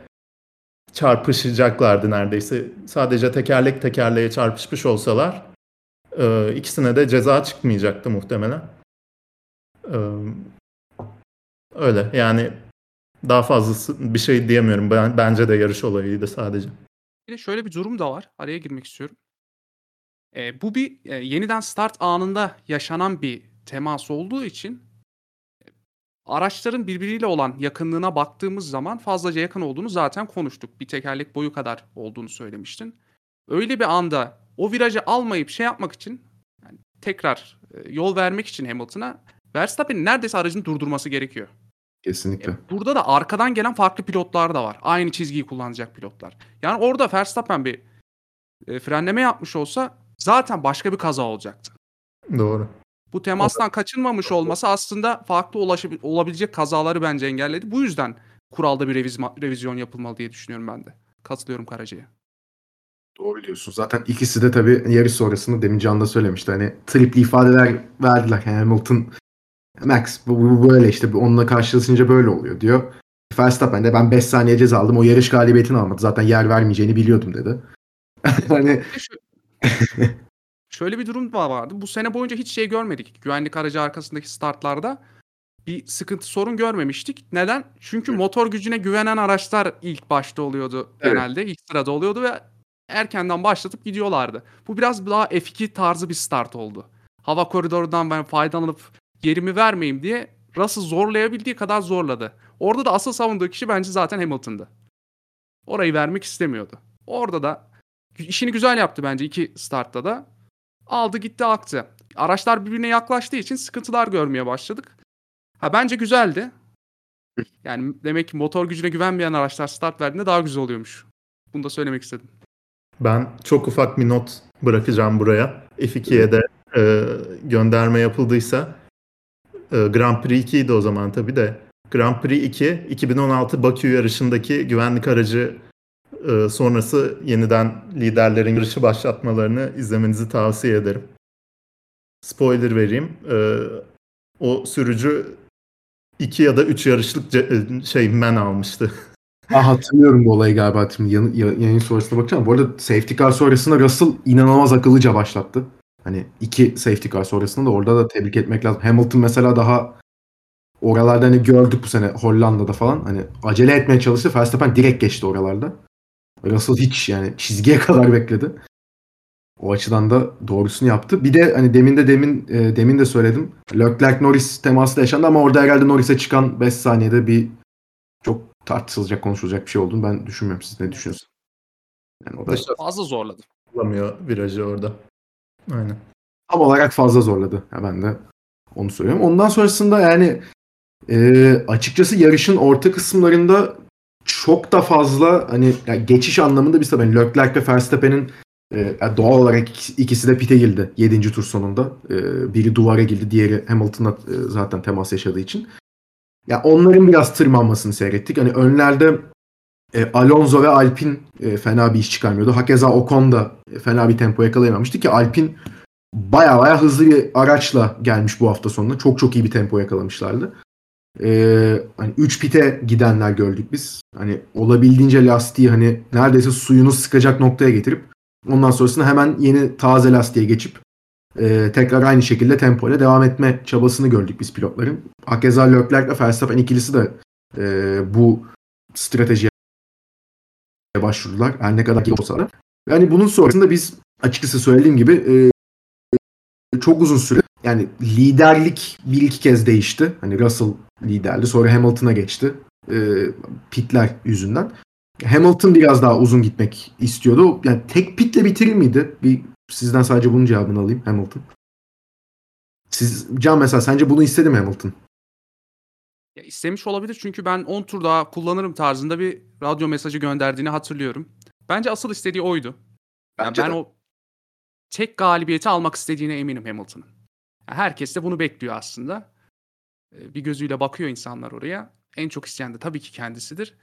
çarpışacaklardı neredeyse. Sadece tekerlek tekerleğe çarpışmış olsalar e, ikisine de ceza çıkmayacaktı muhtemelen. E, öyle yani daha fazlası bir şey diyemiyorum. Ben, bence de yarış olayıydı sadece. Bir de şöyle bir durum da var. Araya girmek istiyorum. E, bu bir e, yeniden start anında yaşanan bir temas olduğu için araçların birbiriyle olan yakınlığına baktığımız zaman fazlaca yakın olduğunu zaten konuştuk. Bir tekerlek boyu kadar olduğunu söylemiştin. Öyle bir anda o virajı almayıp şey yapmak için yani tekrar e, yol vermek için Hamilton'a Verstappen'in neredeyse aracını durdurması gerekiyor. Kesinlikle. E, burada da arkadan gelen farklı pilotlar da var. Aynı çizgiyi kullanacak pilotlar. Yani orada Verstappen bir e, frenleme yapmış olsa zaten başka bir kaza olacaktı. Doğru. Bu temastan kaçınmamış olması aslında farklı olabilecek kazaları bence engelledi. Bu yüzden kuralda bir reviz- revizyon yapılmalı diye düşünüyorum ben de. Katılıyorum Karaca'ya. Doğru diyorsun. Zaten ikisi de tabii yarış sonrasında demin Can da söylemişti. Hani tripli ifadeler verdiler. Yani Hamilton Max bu, böyle işte onunla karşılaşınca böyle oluyor diyor. Verstappen de ben 5 saniye ceza aldım. O yarış galibiyetini almadı. Zaten yer vermeyeceğini biliyordum dedi. hani Şöyle bir durum vardı. Bu sene boyunca hiç şey görmedik. Güvenlik aracı arkasındaki startlarda bir sıkıntı sorun görmemiştik. Neden? Çünkü motor gücüne güvenen araçlar ilk başta oluyordu Evet. genelde. ilk sırada oluyordu ve erkenden başlatıp gidiyorlardı. Bu biraz daha F2 tarzı bir start oldu. Hava koridorundan ben faydalanıp yerimi vermeyeyim diye Russell zorlayabildiği kadar zorladı. Orada da asıl savunduğu kişi bence zaten Hamilton'dı. Orayı vermek istemiyordu. Orada da işini güzel yaptı bence iki startta da. Aldı gitti aktı. Araçlar birbirine yaklaştığı için sıkıntılar görmeye başladık. Ha bence güzeldi. Yani demek ki motor gücüne güvenmeyen araçlar start verdiğinde daha güzel oluyormuş. Bunu da söylemek istedim. Ben çok ufak bir not bırakacağım buraya. F2'ye de e, gönderme yapıldıysa e, Grand Prix 2 idi o zaman tabii de. Grand Prix 2 2016 Bakü yarışındaki güvenlik aracı e, sonrası yeniden liderlerin yarışı başlatmalarını izlemenizi tavsiye ederim. Spoiler vereyim. E, o sürücü 2 ya da 3 yarışlık şey men almıştı. Ha, hatırlıyorum bu olayı galiba. Şimdi yayın sonrasında bakacağım. Bu arada safety car sonrasında Russell inanılmaz akıllıca başlattı. Hani iki safety car sonrasında da orada da tebrik etmek lazım. Hamilton mesela daha oralarda hani gördük bu sene Hollanda'da falan. Hani acele etmeye çalıştı. Verstappen direkt geçti oralarda. Russell hiç yani çizgiye kadar bekledi. O açıdan da doğrusunu yaptı. Bir de hani demin de demin e, demin de söyledim. Leclerc Norris teması da yaşandı ama orada herhalde Norris'e çıkan 5 saniyede bir çok tartışılacak, konuşulacak bir şey olduğunu ben düşünmüyorum. Siz ne düşünüyorsunuz? Yani o da Fazla zorladı. alamıyor virajı orada. Aynen. tam olarak fazla zorladı. Ya ben de onu söylüyorum. Ondan sonrasında yani e, açıkçası yarışın orta kısımlarında çok da fazla hani yani geçiş anlamında bir tabii Leclerc ve Verstappen'in e, doğal olarak ikisi, de pite girdi 7. tur sonunda. E, biri duvara girdi, diğeri Hamilton'la e, zaten temas yaşadığı için. Ya onların biraz tırmanmasını seyrettik. Hani önlerde e, Alonso ve Alpin e, fena bir iş çıkarmıyordu. Hakeza Ocon da e, fena bir tempo yakalayamamıştı ki Alpin baya baya hızlı bir araçla gelmiş bu hafta sonunda. Çok çok iyi bir tempo yakalamışlardı. Ee, hani 3 pite gidenler gördük biz. Hani olabildiğince lastiği hani neredeyse suyunu sıkacak noktaya getirip ondan sonrasında hemen yeni taze lastiğe geçip e, tekrar aynı şekilde tempoyla devam etme çabasını gördük biz pilotların. Hakeza Leclerc ve Verstappen ikilisi de e, bu stratejiye başvurdular. Her ne kadar geç olsa da. Yani bunun sonrasında biz açıkçası söylediğim gibi e, çok uzun süre yani liderlik bir iki kez değişti. Hani Russell liderdi. Sonra Hamilton'a geçti. E, pitler yüzünden. Hamilton biraz daha uzun gitmek istiyordu. Yani tek pitle bitirir miydi? Bir sizden sadece bunun cevabını alayım Hamilton. Siz Can mesela sence bunu istedi mi Hamilton? Ya istemiş olabilir çünkü ben 10 tur daha kullanırım tarzında bir radyo mesajı gönderdiğini hatırlıyorum. Bence asıl istediği oydu. Yani Bence ben de. o tek galibiyeti almak istediğine eminim Hamilton'ın. Yani herkes de bunu bekliyor aslında. Ee, Bir gözüyle bakıyor insanlar oraya. En çok isteyen de tabii ki kendisidir.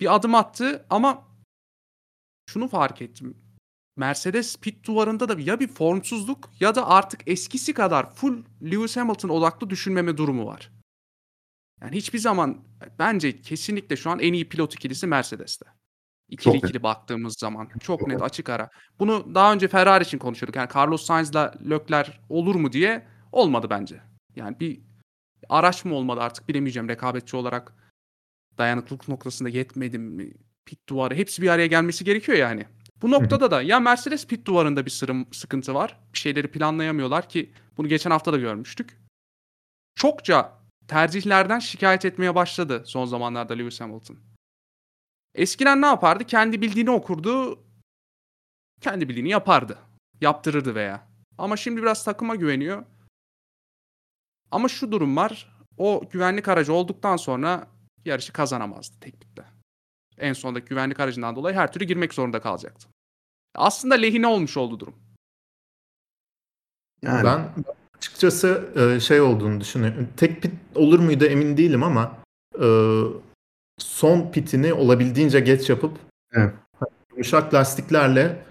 Bir adım attı ama şunu fark ettim. Mercedes pit duvarında da ya bir formsuzluk ya da artık eskisi kadar full Lewis Hamilton odaklı düşünmeme durumu var. Yani hiçbir zaman bence kesinlikle şu an en iyi pilot ikilisi Mercedes'te. İkili Çok net. ikili baktığımız zaman. Çok, Çok net net. açık ara. Bunu daha önce Ferrari için konuşuyorduk. Yani Carlos Sainz'la Leclerc olur mu diye olmadı bence. Yani bir araç mı olmadı artık bilemeyeceğim. Rekabetçi olarak dayanıklılık noktasında yetmedi mi? Pit duvarı hepsi bir araya gelmesi gerekiyor yani. Bu noktada da ya Mercedes pit duvarında bir sırım sıkıntı var. Bir şeyleri planlayamıyorlar ki bunu geçen hafta da görmüştük. Çokça tercihlerden şikayet etmeye başladı son zamanlarda Lewis Hamilton. Eskiden ne yapardı? Kendi bildiğini okurdu. Kendi bildiğini yapardı. Yaptırırdı veya. Ama şimdi biraz takıma güveniyor. Ama şu durum var. O güvenlik aracı olduktan sonra yarışı kazanamazdı teknikte. En sondaki güvenlik aracından dolayı her türlü girmek zorunda kalacaktı. Aslında lehine olmuş oldu durum. Yani Ben açıkçası e, şey olduğunu düşünüyorum. Tek pit olur muydu emin değilim ama e, son pitini olabildiğince geç yapıp Evet. yumuşak lastiklerle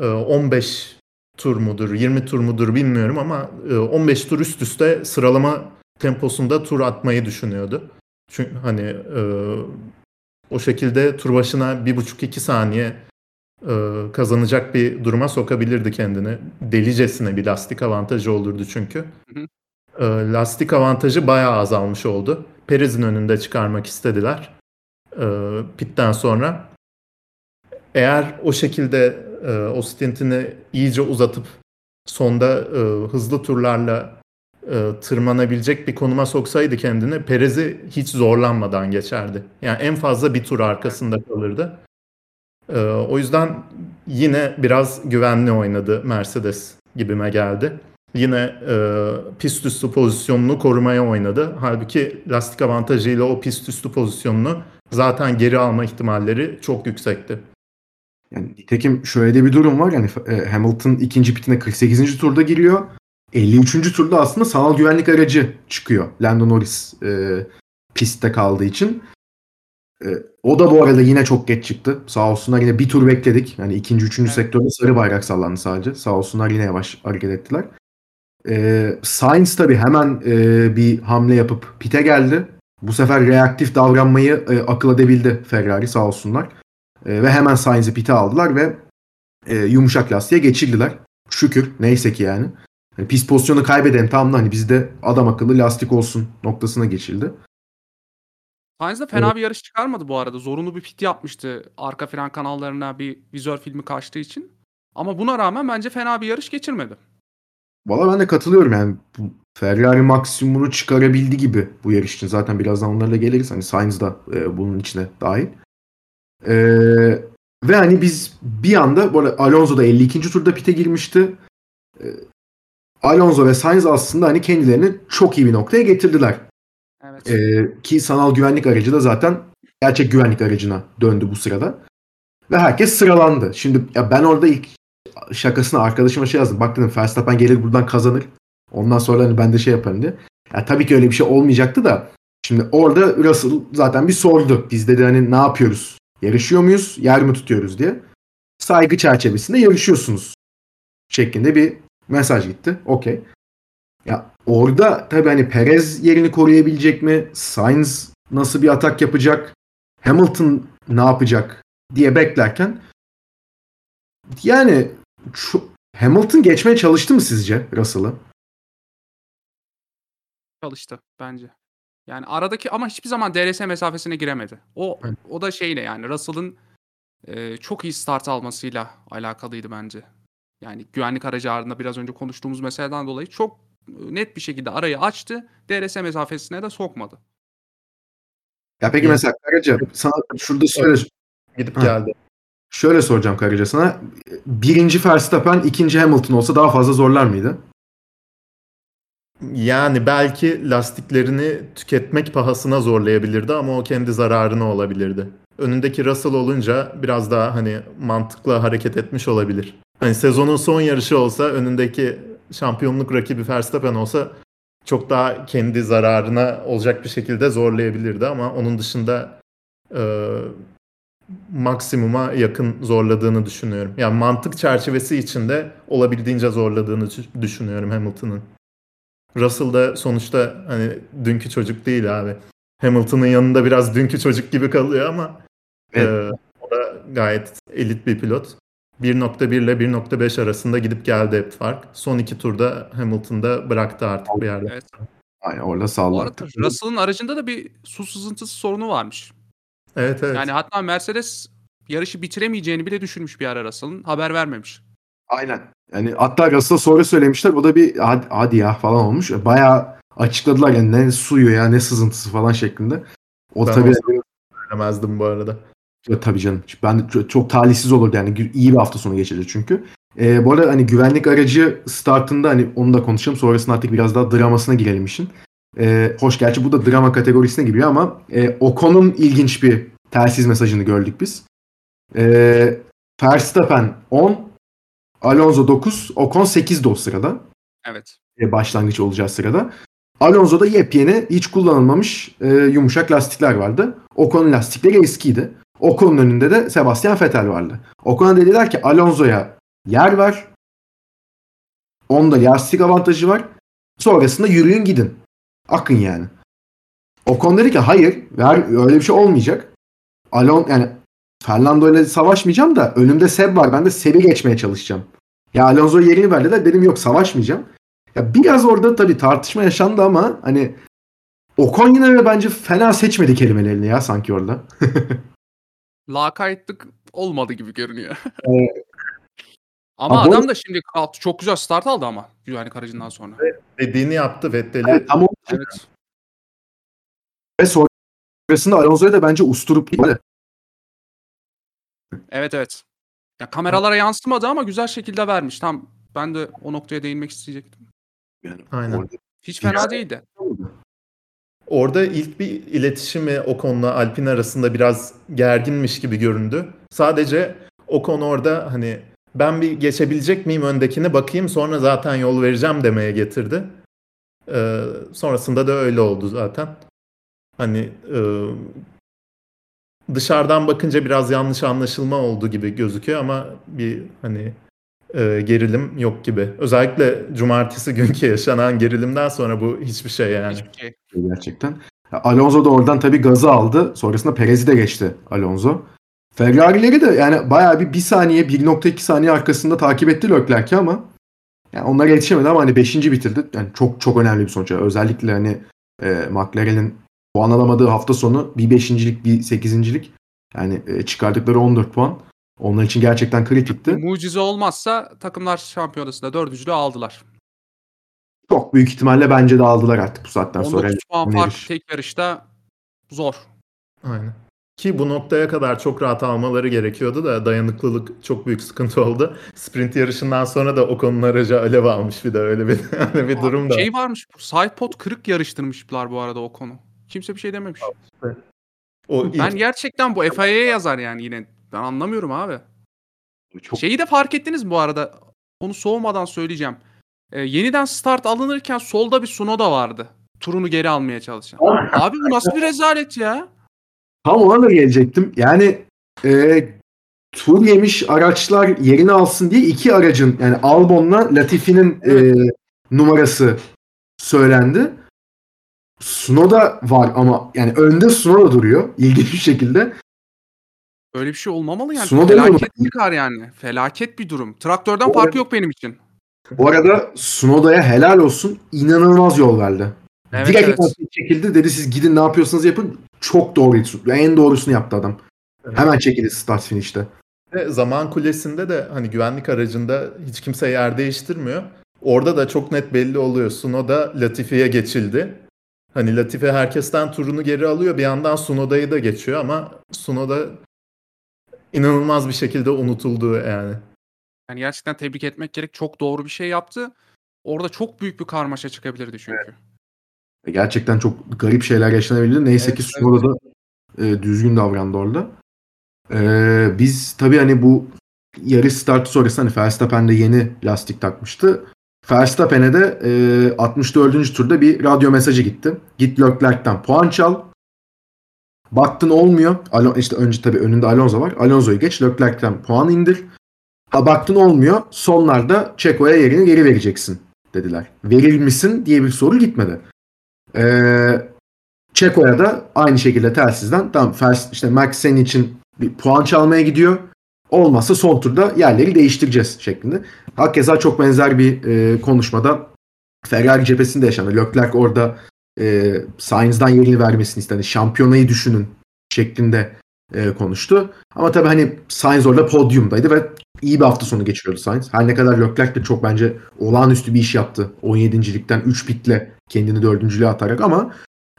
e, 15 tur mudur, 20 tur mudur bilmiyorum ama e, 15 tur üst üste sıralama temposunda tur atmayı düşünüyordu. Çünkü hani e, o şekilde tur başına bir buçuk iki saniye kazanacak bir duruma sokabilirdi kendini. Delicesine bir lastik avantajı olurdu çünkü. Hı hı. E, lastik avantajı bayağı azalmış oldu. Perez'in önünde çıkarmak istediler e, pitten sonra. Eğer o şekilde e, o stintini iyice uzatıp sonda e, hızlı turlarla e, tırmanabilecek bir konuma soksaydı kendini Perez'i hiç zorlanmadan geçerdi. Yani en fazla bir tur arkasında kalırdı. E, o yüzden yine biraz güvenli oynadı Mercedes gibime geldi. Yine e, pist üstü pozisyonunu korumaya oynadı. Halbuki lastik avantajıyla o pist üstü pozisyonunu zaten geri alma ihtimalleri çok yüksekti. Yani nitekim şöyle de bir durum var. Yani e, Hamilton ikinci pitine 48. turda giriyor. 53. turda aslında sanal güvenlik aracı çıkıyor. Lando Norris e, pistte kaldığı için. E, o da bu arada yine çok geç çıktı. Sağ olsunlar yine bir tur bekledik. Yani ikinci, üçüncü sektörde sarı bayrak sallandı sadece. Sağ olsunlar yine yavaş hareket ettiler. E, Sainz tabii hemen e, bir hamle yapıp pite geldi. Bu sefer reaktif davranmayı e, akıl edebildi Ferrari sağ olsunlar. E, ve hemen Sainz'i pite aldılar ve e, yumuşak lastiğe geçirdiler. Şükür neyse ki yani. Hani pist pozisyonu kaybeden tam da hani bizde adam akıllı lastik olsun noktasına geçildi. Sainz de fena bir yarış çıkarmadı bu arada. Zorunlu bir pit yapmıştı arka fren kanallarına bir vizör filmi kaçtığı için. Ama buna rağmen bence fena bir yarış geçirmedi. Valla ben de katılıyorum yani bu Ferrari maksimumunu çıkarabildi gibi bu yarış için. Zaten birazdan onlarla geliriz. Hani Sainz da e, bunun içine dahil. E, ve hani biz bir anda bu arada Alonso da 52. turda pite girmişti. E, Alonso ve Sainz aslında hani kendilerini çok iyi bir noktaya getirdiler. Evet. Ee, ki sanal güvenlik aracı da zaten gerçek güvenlik aracına döndü bu sırada. Ve herkes sıralandı. Şimdi ya ben orada ilk şakasına arkadaşıma şey yazdım. Bak dedim Verstappen gelir buradan kazanır. Ondan sonra hani ben de şey yaparım diye. Ya tabii ki öyle bir şey olmayacaktı da. Şimdi orada Russell zaten bir sordu. Biz dedi hani ne yapıyoruz? Yarışıyor muyuz? Yer mi tutuyoruz diye. Saygı çerçevesinde yarışıyorsunuz. Şeklinde bir mesaj gitti. Okey. Ya orada tabii hani Perez yerini koruyabilecek mi? Sainz nasıl bir atak yapacak? Hamilton ne yapacak diye beklerken yani şu, Hamilton geçmeye çalıştı mı sizce Russell'ı? çalıştı bence. Yani aradaki ama hiçbir zaman DRS mesafesine giremedi. O Evet. o da şeyle yani Russell'ın e, çok iyi start almasıyla alakalıydı bence. Yani güvenlik aracı ardında biraz önce konuştuğumuz meseleden dolayı çok net bir şekilde arayı açtı. DRS mesafesine de sokmadı. Ya peki Evet. mesela Karaca sana şurada şöyle, Gidip Ha. geldi. şöyle soracağım Karaca sana. Birinci Verstappen, ikinci Hamilton olsa daha fazla zorlar mıydı? Yani belki lastiklerini tüketmek pahasına zorlayabilirdi ama o kendi zararına olabilirdi. Önündeki Russell olunca biraz daha hani mantıklı hareket etmiş olabilir. Hani sezonun son yarışı olsa önündeki şampiyonluk rakibi Verstappen olsa çok daha kendi zararına olacak bir şekilde zorlayabilirdi ama onun dışında e, maksimuma yakın zorladığını düşünüyorum. Yani mantık çerçevesi içinde olabildiğince zorladığını dü- düşünüyorum Hamilton'ın. Russell da sonuçta hani dünkü çocuk değil abi. Hamilton'ın yanında biraz dünkü çocuk gibi kalıyor ama Evet. e, o da gayet elit bir pilot. 1.1 ile 1.5 arasında gidip geldi hep fark. Son iki turda Hamilton'da bıraktı artık bir yerde. Evet. Aynen orada arada Russell'ın aracında da bir su sızıntısı sorunu varmış. Evet evet. Yani hatta Mercedes yarışı bitiremeyeceğini bile düşünmüş bir ara Russell'ın. Haber vermemiş. Aynen. Yani hatta Russell'a sonra söylemişler. O da bir hadi, hadi ya falan olmuş. Bayağı açıkladılar yani ne suyu ya ne sızıntısı falan şeklinde. O Ben tabii Söylemezdim bu arada. Tabii canım. Ben çok, çok talihsiz olurdu yani iyi bir hafta sonu geçirdi çünkü. Ee, bu arada hani güvenlik aracı startında hani onu da konuşalım. Sonrasında artık biraz daha dramasına girelim işin. Ee, hoş gerçi bu da drama kategorisine giriyor ama e, Ocon'un ilginç bir telsiz mesajını gördük biz. Ee, Verstappen 10, Alonso 9, Ocon 8'di o sırada Evet. e, başlangıç olacağı sırada. Alonso'da yepyeni hiç kullanılmamış e, yumuşak lastikler vardı. Ocon'un lastikleri eskiydi. Ocon'un önünde de Sebastian Vettel vardı. Ocon'a dediler ki Alonso'ya yer var. Onda lastik avantajı var. Sonrasında yürüyün gidin. Akın yani. Ocon dedi ki hayır ver, öyle bir şey olmayacak. Alon yani Fernando ile savaşmayacağım da önümde Seb var. Ben de Seb'i geçmeye çalışacağım. Ya Alonso yerini ver dediler. Dedim yok savaşmayacağım. Ya biraz orada tabii tartışma yaşandı ama hani Ocon yine de bence fena seçmedi kelimelerini ya sanki orada. Lakaytlık olmadı gibi görünüyor. Evet. ama Ama bu- adam da şimdi kalktı. Çok güzel start aldı ama güvenlik aracından sonra. Dediğini yaptı Vettel'i. Evet, ama Evet. ve sonrasında Alonso'ya da bence usturup gitti. Evet evet. Ya kameralara yansımadı ama güzel şekilde vermiş. Tam ben de o noktaya değinmek isteyecektim. Yani Aynen. orada- Hiç fena değildi. Orada ilk bir iletişimi Ocon'la Alpine arasında biraz gerginmiş gibi göründü. Sadece Ocon orada hani ben bir geçebilecek miyim öndekine bakayım sonra zaten yol vereceğim demeye getirdi. Ee, sonrasında da öyle oldu zaten. Hani e, dışarıdan bakınca biraz yanlış anlaşılma oldu gibi gözüküyor ama bir hani e, gerilim yok gibi. Özellikle cumartesi günkü yaşanan gerilimden sonra bu hiçbir şey yani. Hiçbir şey. gerçekten. Alonso da oradan tabii gazı aldı. Sonrasında Perez'i de geçti Alonso. Ferrari'leri de yani bayağı bir 1 saniye 1.2 saniye arkasında takip etti Leclerc'i ama yani onlara yetişemedi ama hani 5. bitirdi. Yani çok çok önemli bir sonuç. Özellikle hani e, McLaren'in puan alamadığı hafta sonu bir 5.lik bir 8.lik yani e, çıkardıkları 14 puan. Onlar için gerçekten kritikti. Mucize olmazsa takımlar şampiyonasında dördüncülüğü aldılar. Çok büyük ihtimalle bence de aldılar artık bu saatten sonra. 19 puan Yarış. fark tek yarışta zor. Aynen. Ki bu noktaya kadar çok rahat almaları gerekiyordu da dayanıklılık çok büyük sıkıntı oldu. Sprint yarışından sonra da Ocon'un aracı alev almış bir de öyle bir öyle bir durum da. Şey varmış. Sidepod kırık yarıştırmışlar bu arada o konu. Kimse bir şey dememiş. O ilk- Ben gerçekten bu FIA'ya yazar yani yine. Ben anlamıyorum abi. Çok Şeyi de fark ettiniz mi bu arada? Onu soğumadan söyleyeceğim. Ee, yeniden start alınırken solda bir Sunoda vardı. Turunu geri almaya çalışan. Abi bu nasıl bir rezalet ya? Tam ona da gelecektim. Yani e, tur yemiş araçlar yerini alsın diye iki aracın yani Albon'la Latifi'nin e, numarası söylendi. Sunoda var ama yani önde Sunoda duruyor ilginç bir şekilde. Öyle bir şey olmamalı yani. Sunoda mı? Felaket bir kar yani. Felaket bir durum. Traktörden farkı yok benim için. Bu arada Sunoda'ya helal olsun inanılmaz yol verdi. Evet, Direkt evet. çekildi dedi siz gidin ne yapıyorsanız yapın. Çok doğru en doğrusunu yaptı adam. Evet. Hemen çekildi start finish'te. Ve zaman kulesinde de hani güvenlik aracında hiç kimse yer değiştirmiyor. Orada da çok net belli oluyor. Sunoda Latifi'ye geçildi. Hani Latifi herkesten turunu geri alıyor. Bir yandan Sunoda'yı da geçiyor ama Sunoda inanılmaz bir şekilde unutuldu yani. Yani gerçekten tebrik etmek gerek. Çok doğru bir şey yaptı. Orada çok büyük bir karmaşa çıkabilirdi çünkü. Gerçekten çok garip şeyler yaşanabilirdi. Neyse Evet, ki Sunoda da e, düzgün davrandı orada. E, biz tabii hani bu yarış startı sonrası hani Verstappen de yeni lastik takmıştı. Verstappen'e de e, 64. turda bir radyo mesajı gitti. Git Leclerc'ten puan çal. Baktın olmuyor. Alo, işte önce tabii önünde Alonso var. Alonso'yu geç Leclerc'ten puan indir. Ha baktın olmuyor. Sonlarda Checo'ya yerini geri vereceksin dediler. Verir misin diye bir soru gitmedi. Ee, Çeko'ya da aynı şekilde telsizden tamam Fers, işte Max senin için bir puan çalmaya gidiyor. Olmazsa son turda yerleri değiştireceğiz şeklinde. Hakeza çok benzer bir e, konuşmada Ferrari cephesinde yaşandı. Leclerc orada e, Sainz'dan yerini vermesini istedi. Şampiyonayı düşünün şeklinde e, konuştu. Ama tabii hani Sainz orada podyumdaydı ve iyi bir hafta sonu geçiriyordu Sainz. Her ne kadar Leclerc de çok bence olağanüstü bir iş yaptı. 17.likten 3 pitle kendini dördüncülüğe atarak ama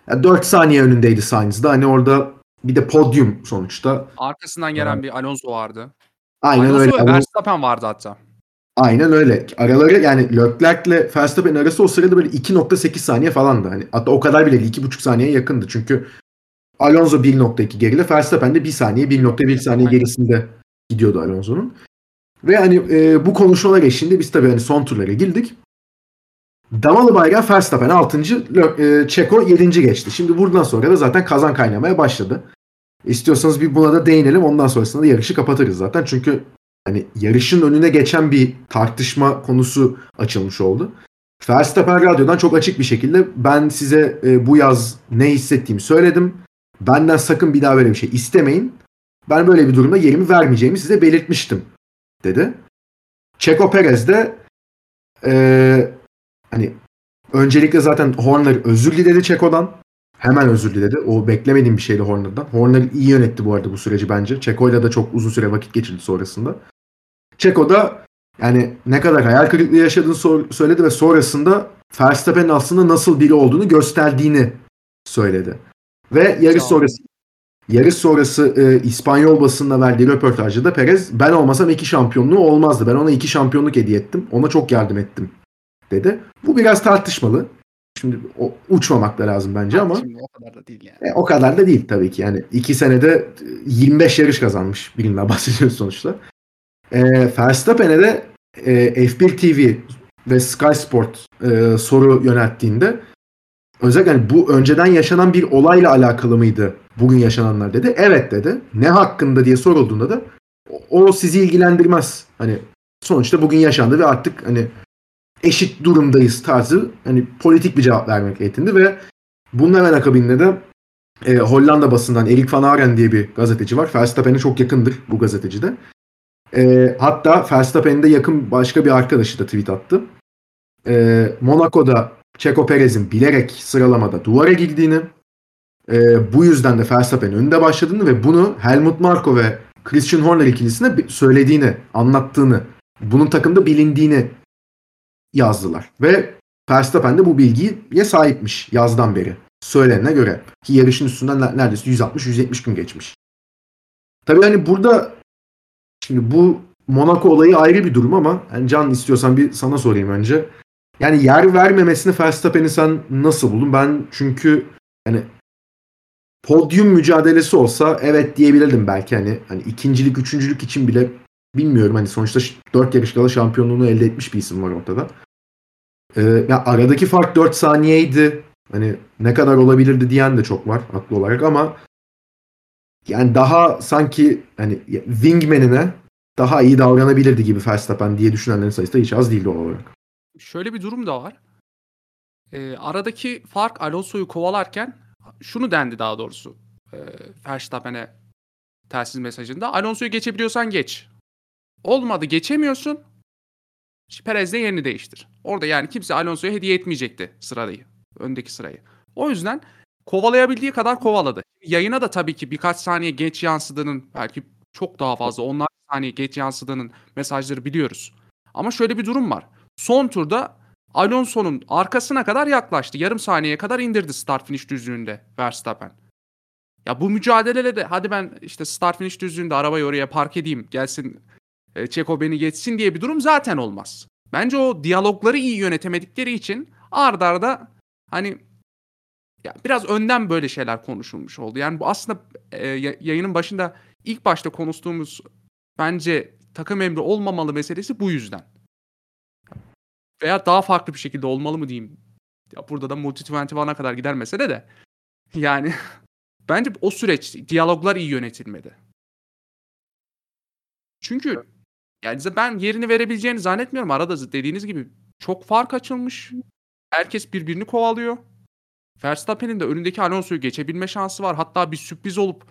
ya 4 saniye önündeydi Sainz'da. Hani orada bir de podyum sonuçta. Arkasından gelen bir Alonso vardı. Aynen Alonso öyle. Alonso- Verstappen vardı hatta. Aynen öyle. Araları yani Leclerc'le Verstappen'in arası o sırada böyle 2.8 saniye falandı. Hani hatta o kadar bile değil. 2.5 saniyeye yakındı. Çünkü Alonso 1.2 geride. Verstappen de 1 saniye 1.1 saniye gerisinde gidiyordu Alonso'nun. Ve hani e, bu konuşmalar eşliğinde biz tabii hani son turlara girdik. Damalı bayrağı Verstappen 6. E, Çeko 7. geçti. Şimdi buradan sonra da zaten kazan kaynamaya başladı. İstiyorsanız bir buna da değinelim. Ondan sonrasında da yarışı kapatırız zaten. Çünkü hani yarışın önüne geçen bir tartışma konusu açılmış oldu. Verstappen radyodan çok açık bir şekilde ben size e, bu yaz ne hissettiğimi söyledim. Benden sakın bir daha böyle bir şey istemeyin. Ben böyle bir durumda yerimi vermeyeceğimi size belirtmiştim dedi. Checo Perez de e, hani öncelikle zaten Horner özür diledi Checo'dan. Hemen özür diledi. O beklemediğim bir şeydi Horner'dan. Horner iyi yönetti bu arada bu süreci bence. Checo'yla da çok uzun süre vakit geçirdi sonrasında. Checo da yani ne kadar hayal kırıklığı yaşadığını sor- söyledi ve sonrasında Verstappen'in aslında nasıl biri olduğunu gösterdiğini söyledi. Ve yarış sonrası yarış sonrası e, İspanyol basınına verdiği röportajda da Perez ben olmasam iki şampiyonluğu olmazdı. Ben ona iki şampiyonluk hediye ettim. Ona çok yardım ettim dedi. Bu biraz tartışmalı. Şimdi o, uçmamak da lazım bence ama Şimdi o kadar da değil yani. e, o kadar da değil tabii ki. Yani iki senede e, 25 yarış kazanmış birinden bahsediyoruz sonuçta. E, Verstappen'e de e, F1 TV ve Sky Sport e, soru yönelttiğinde özellikle hani bu önceden yaşanan bir olayla alakalı mıydı bugün yaşananlar dedi. Evet dedi. Ne hakkında diye sorulduğunda da o, sizi ilgilendirmez. Hani sonuçta bugün yaşandı ve artık hani eşit durumdayız tarzı hani politik bir cevap vermek yetindi ve bunun hemen akabinde de e, Hollanda basından Erik van Aren diye bir gazeteci var. Verstappen'e çok yakındır bu gazeteci de. E, hatta Verstappen'in de yakın başka bir arkadaşı da tweet attı. E, Monaco'da Checo Perez'in bilerek sıralamada duvara girdiğini, e, bu yüzden de Verstappen'in önünde başladığını ve bunu Helmut Marko ve Christian Horner ikilisine söylediğini, anlattığını, bunun takımda bilindiğini yazdılar. Ve Verstappen de bu bilgiye sahipmiş yazdan beri. Söylenene göre. Ki yarışın üstünden ne- neredeyse 160-170 gün geçmiş. Tabii hani burada şimdi bu Monaco olayı ayrı bir durum ama yani Can istiyorsan bir sana sorayım önce. Yani yer vermemesini Verstappen'i sen nasıl buldun? Ben çünkü yani podyum mücadelesi olsa evet diyebilirdim belki hani hani ikincilik, üçüncülük için bile bilmiyorum hani sonuçta 4 yarış kala şampiyonluğunu elde etmiş bir isim var ortada. Ee, ya aradaki fark 4 saniyeydi. Hani ne kadar olabilirdi diyen de çok var haklı olarak ama yani daha sanki hani wingman'ine daha iyi davranabilirdi gibi Verstappen diye düşünenlerin sayısı da hiç az değil doğal olarak. Şöyle bir durum da var. Ee, aradaki fark Alonso'yu kovalarken şunu dendi daha doğrusu. E, Verstappen'e telsiz mesajında. Alonso'yu geçebiliyorsan geç. Olmadı geçemiyorsun. Perez'le yerini değiştir. Orada yani kimse Alonso'ya hediye etmeyecekti sırayı. Öndeki sırayı. O yüzden kovalayabildiği kadar kovaladı. Yayına da tabii ki birkaç saniye geç yansıdığının belki çok daha fazla onlar saniye geç yansıdığının mesajları biliyoruz. Ama şöyle bir durum var. Son turda Alonso'nun arkasına kadar yaklaştı. Yarım saniyeye kadar indirdi start finish düzlüğünde Verstappen. Ya bu mücadelede de hadi ben işte start finish düzlüğünde arabayı oraya park edeyim gelsin e, Çeko beni geçsin diye bir durum zaten olmaz. Bence o diyalogları iyi yönetemedikleri için ard arda hani ya biraz önden böyle şeyler konuşulmuş oldu. Yani bu aslında e, ya- yayının başında ilk başta konuştuğumuz bence takım emri olmamalı meselesi bu yüzden. Veya daha farklı bir şekilde olmalı mı diyeyim. Ya burada da multi 21'a kadar gider mesele de. Yani bence o süreç diyaloglar iyi yönetilmedi. Çünkü yani ben yerini verebileceğini zannetmiyorum. Arada dediğiniz gibi çok fark açılmış. Herkes birbirini kovalıyor. Verstappen'in de önündeki Alonso'yu geçebilme şansı var. Hatta bir sürpriz olup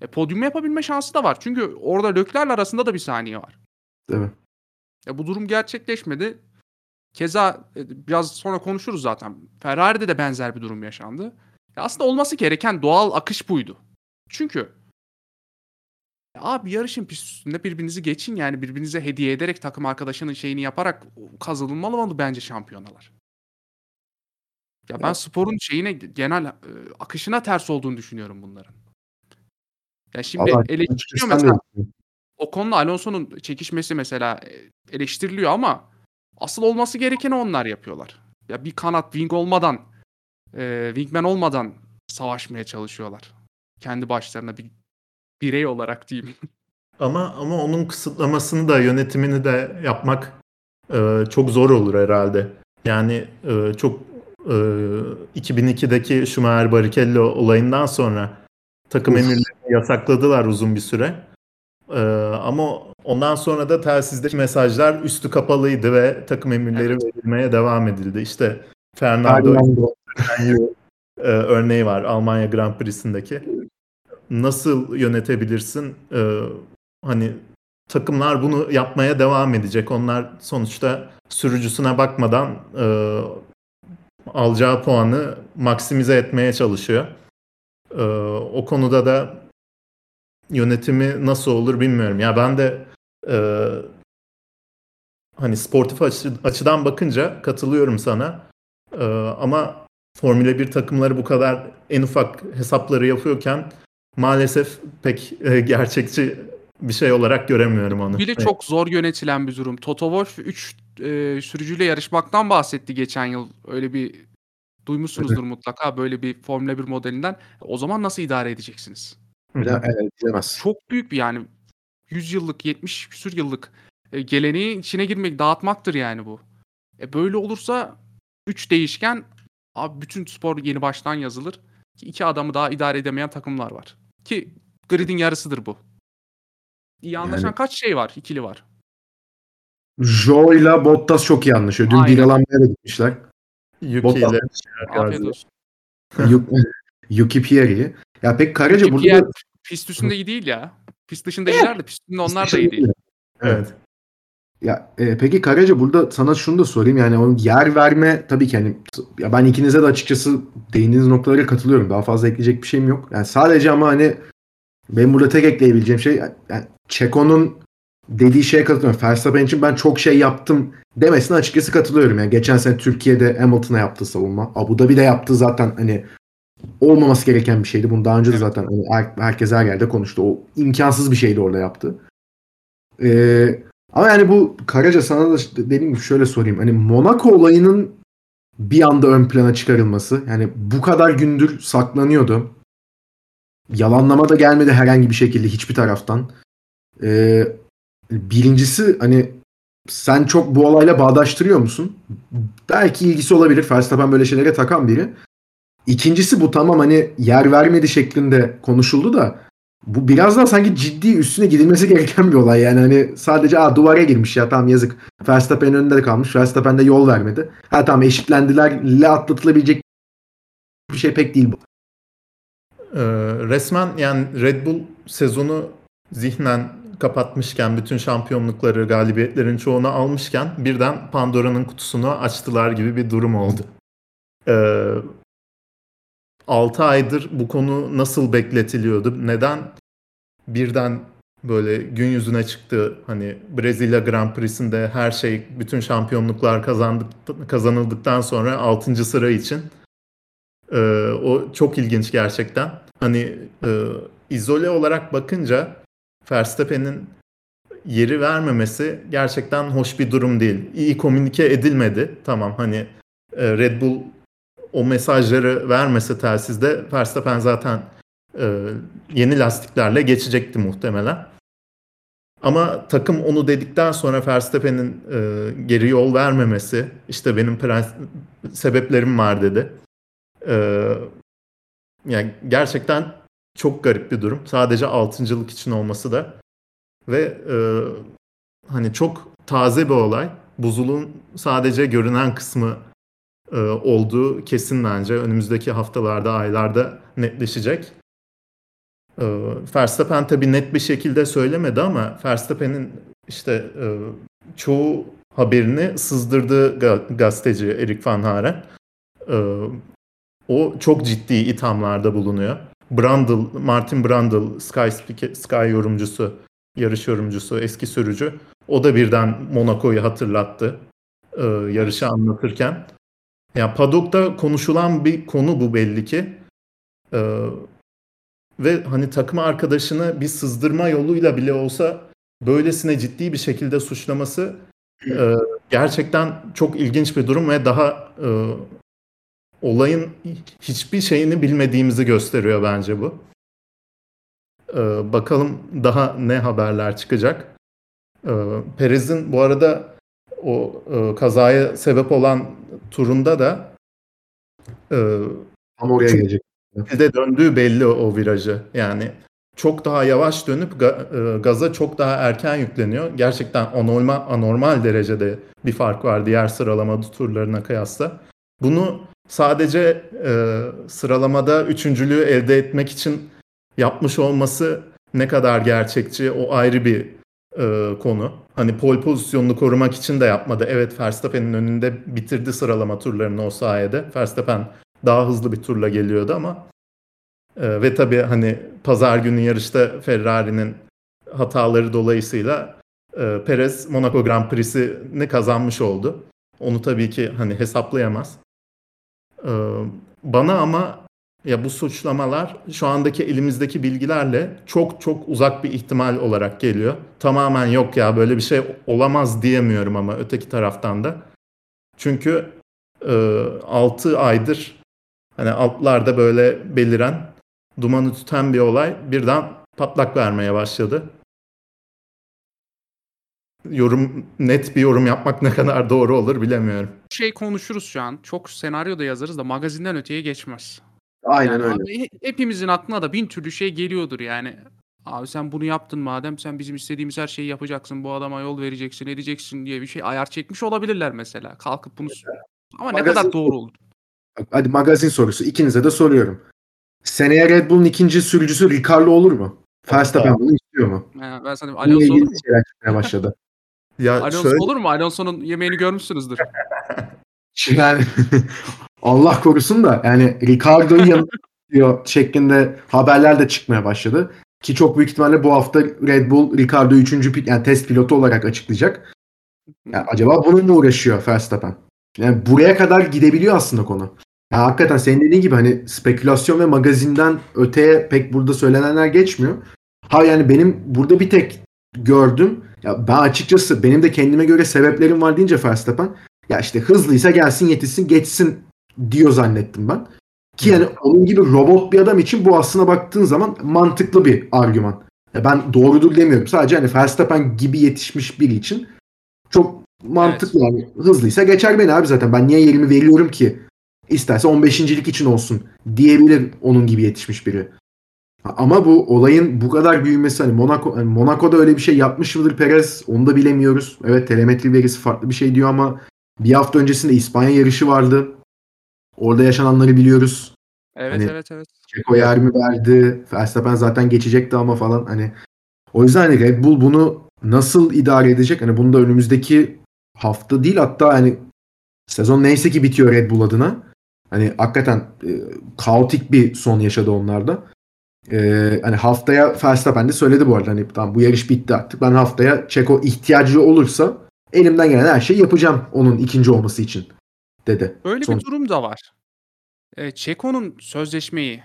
e, podyum yapabilme şansı da var. Çünkü orada Lökler'le arasında da bir saniye var. Evet. Ya bu durum gerçekleşmedi. Keza e, biraz sonra konuşuruz zaten. Ferrari'de de benzer bir durum yaşandı. Ya aslında olması gereken doğal akış buydu. Çünkü ya abi yarışın pist üstünde birbirinizi geçin yani birbirinize hediye ederek takım arkadaşının şeyini yaparak kazanılmalı bence şampiyonalar. Ya ben Ya- sporun şeyine genel e, akışına ters olduğunu düşünüyorum bunların. Ya şimdi Vallahi de mesela öyle. o konuda Alonso'nun çekişmesi mesela eleştiriliyor ama asıl olması gerekeni onlar yapıyorlar. Ya bir kanat wing olmadan, e, wingman olmadan savaşmaya çalışıyorlar. Kendi başlarına bir birey olarak diyeyim. Ama ama onun kısıtlamasını da yönetimini de yapmak e, çok zor olur herhalde. Yani e, çok e, 2002'deki Schumacher Barrichello olayından sonra takım emirlerini yasakladılar uzun bir süre. E, ama Ondan sonra da telsizdeki mesajlar üstü kapalıydı ve takım emirleri Evet. verilmeye devam edildi. İşte Fernando Fernando. e, örneği var Almanya Grand Prix'sindeki. Nasıl yönetebilirsin? E, hani takımlar bunu yapmaya devam edecek. Onlar sonuçta sürücüsüne bakmadan e, alacağı puanı maksimize etmeye çalışıyor. E, o konuda da yönetimi nasıl olur bilmiyorum. Ya ben de e, hani sportif açı- açıdan bakınca katılıyorum sana. E, ama Formula 1 takımları bu kadar en ufak hesapları yapıyorken maalesef pek e, gerçekçi bir şey olarak göremiyorum onu. Bile çok zor yönetilen bir durum. Toto Wolff 3 sürücüyle yarışmaktan bahsetti geçen yıl. Öyle bir duymuşsunuzdur mutlaka böyle bir Formula 1 modelinden. O zaman nasıl idare edeceksiniz? Evet. Çok büyük bir yani 100 yıllık 70 küsür yıllık e, geleneği içine girmek dağıtmaktır yani bu. E böyle olursa 3 değişken abi bütün spor yeni baştan yazılır. Ki iki adamı daha idare edemeyen takımlar var. Ki gridin yarısıdır bu. İyi anlaşan Yani- kaç şey var? İkili var. Joe ile Bottas çok iyi anlaşıyor. Dün Aynen. bir almaya da gitmişler. Yuki Bottas, ile Afiyet olsun. Yu- Yuki Pieri. Ya pek Karaca Ki burada Pierre pist üstünde iyi değil ya. Pist dışında iyiler de pist üstünde onlar da iyi değil. evet. Ya e, peki Karaca burada sana şunu da sorayım yani o yer verme tabii ki hani ya ben ikinize de açıkçası değindiğiniz noktalara katılıyorum. Daha fazla ekleyecek bir şeyim yok. Yani sadece ama hani benim burada tek ekleyebileceğim şey yani Çeko'nun dediği şeye katılıyorum. Verstappen için ben çok şey yaptım demesine açıkçası katılıyorum. Yani geçen sene Türkiye'de Hamilton'a yaptığı savunma. Abu Dhabi'de yaptığı zaten hani olmaması gereken bir şeydi. Bunu daha önce de zaten hani her- herkes her yerde konuştu. O imkansız bir şeydi orada yaptı. Ee, ama yani bu Karaca sana da dediğim gibi şöyle sorayım. Hani Monaco olayının bir anda ön plana çıkarılması. Yani bu kadar gündür saklanıyordu. Yalanlama da gelmedi herhangi bir şekilde hiçbir taraftan. Ee, birincisi hani sen çok bu olayla bağdaştırıyor musun? Belki ilgisi olabilir. Verstappen böyle şeylere takan biri. İkincisi bu tamam hani yer vermedi şeklinde konuşuldu da bu biraz daha sanki ciddi üstüne gidilmesi gereken bir olay. Yani hani sadece Aa, duvara girmiş ya tamam yazık. Verstappen önünde de kalmış. Verstappen de yol vermedi. Ha tamam eşitlendilerle atlatılabilecek bir şey pek değil bu. Ee, resmen yani Red Bull sezonu zihnen kapatmışken bütün şampiyonlukları, galibiyetlerin çoğunu almışken birden Pandora'nın kutusunu açtılar gibi bir durum oldu. Ee, 6 aydır bu konu nasıl bekletiliyordu? Neden birden böyle gün yüzüne çıktı? Hani Brezilya Grand Prix'sinde her şey, bütün şampiyonluklar kazandık, kazanıldıktan sonra 6. sıra için ee, o çok ilginç gerçekten. Hani e, izole olarak bakınca Verstappen'in yeri vermemesi gerçekten hoş bir durum değil. İyi komünike edilmedi. Tamam hani e, Red Bull o mesajları vermese telsizde Verstappen zaten e, yeni lastiklerle geçecekti muhtemelen. Ama takım onu dedikten sonra Verstappen'in e, geri yol vermemesi, işte benim prens- sebeplerim var dedi. Yani gerçekten çok garip bir durum. Sadece altıncılık için olması da ve e, hani çok taze bir olay. Buzulun sadece görünen kısmı e, olduğu kesin bence. Önümüzdeki haftalarda, aylarda netleşecek. E, Verstappen tabii net bir şekilde söylemedi ama Verstappen'in işte e, çoğu haberini sızdırdığı ga- gazeteci Erik Van Haren. E, o çok ciddi ithamlarda bulunuyor. Brundle, Martin Brundle, Sky, Sky yorumcusu, yarış yorumcusu, eski sürücü. O da birden Monaco'yu hatırlattı e, yarışı anlatırken. Ya paddock'ta konuşulan bir konu bu belli ki. E, ve hani takım arkadaşını bir sızdırma yoluyla bile olsa böylesine ciddi bir şekilde suçlaması e, gerçekten çok ilginç bir durum ve daha e, olayın hiçbir şeyini bilmediğimizi gösteriyor bence bu. Ee, bakalım daha ne haberler çıkacak. Ee, Perez'in bu arada o e, kazaya sebep olan turunda da e, Ama oraya gelecek. de döndüğü belli o virajı. Yani çok daha yavaş dönüp e, gaza çok daha erken yükleniyor. Gerçekten anormal, anormal derecede bir fark var diğer sıralama turlarına kıyasla. Bunu sadece e, sıralamada üçüncülüğü elde etmek için yapmış olması ne kadar gerçekçi o ayrı bir e, konu. Hani pol pozisyonunu korumak için de yapmadı. Evet Verstappen'in önünde bitirdi sıralama turlarını o sayede. Verstappen daha hızlı bir turla geliyordu ama e, ve tabii hani pazar günü yarışta Ferrari'nin hataları dolayısıyla e, Perez Monaco Grand Prix'sini kazanmış oldu. Onu tabii ki hani hesaplayamaz. E, bana ama ya bu suçlamalar şu andaki elimizdeki bilgilerle çok çok uzak bir ihtimal olarak geliyor. Tamamen yok ya böyle bir şey olamaz diyemiyorum ama öteki taraftan da. Çünkü e, 6 aydır hani altlarda böyle beliren dumanı tüten bir olay birden patlak vermeye başladı. Yorum net bir yorum yapmak ne kadar doğru olur bilemiyorum. Şey konuşuruz şu an. Çok senaryo da yazarız da magazinden öteye geçmez. Aynen Yani öyle. abi he- hepimizin aklına da bin türlü şey geliyordur yani. Abi sen bunu yaptın madem sen bizim istediğimiz her şeyi yapacaksın. Bu adama yol vereceksin, edeceksin diye bir şey ayar çekmiş olabilirler mesela. Kalkıp bunu ama ne Magazin- kadar doğru olur. Hadi magazin sorusu. İkinize de soruyorum. Seneye Red Bull'un ikinci sürücüsü Ricardo olur mu? Verstappen bunu istiyor mu? Ha, ben sana Alonso olur mu? başladı. Ya Alonso şöyle olur mu? Alonso'nun yemeğini görmüşsünüzdür. Yani Allah korusun da yani Ricardo'yu yanına diyor şeklinde haberler de çıkmaya başladı. Ki çok büyük ihtimalle bu hafta Red Bull Ricardo'yu 3. pil- yani test pilotu olarak açıklayacak. Yani acaba bununla uğraşıyor Verstappen? Yani buraya kadar gidebiliyor aslında konu. Ya hakikaten senin dediğin gibi hani spekülasyon ve magazinden öteye pek burada söylenenler geçmiyor. Ha yani benim burada bir tek gördüm. Ya ben açıkçası benim de kendime göre sebeplerim var deyince Verstappen ya işte hızlıysa gelsin yetişsin geçsin diyor zannettim ben. Ki yani onun gibi robot bir adam için bu aslına baktığın zaman mantıklı bir argüman. Ya ben doğrudur demiyorum. Sadece hani Verstappen gibi yetişmiş biri için çok mantıklı yani. Hızlıysa geçer beni abi zaten. Ben niye yerimi veriyorum ki? İsterse 15.lik için olsun diyebilir onun gibi yetişmiş biri. Ama bu olayın bu kadar büyümesi hani Monaco hani Monaco'da öyle bir şey yapmış mıdır Perez onu da bilemiyoruz. Evet telemetri verisi farklı bir şey diyor ama bir hafta öncesinde İspanya yarışı vardı. Orada yaşananları biliyoruz. Evet Hani- evet evet. Çeko yer mi verdi? Verstappen zaten geçecekti ama falan hani. O yüzden hani Red Bull bunu nasıl idare edecek? Hani bunu da önümüzdeki hafta değil hatta hani sezon neyse ki bitiyor Red Bull adına. Hani hakikaten e, kaotik bir son yaşadı onlarda. E, hani haftaya Verstappen de söyledi bu arada hani tamam bu yarış bitti artık. Ben haftaya Çeko ihtiyacı olursa elimden gelen her şeyi yapacağım onun ikinci olması için dedi. Öyle Son- bir durum da var. E, Çeko'nun sözleşmeyi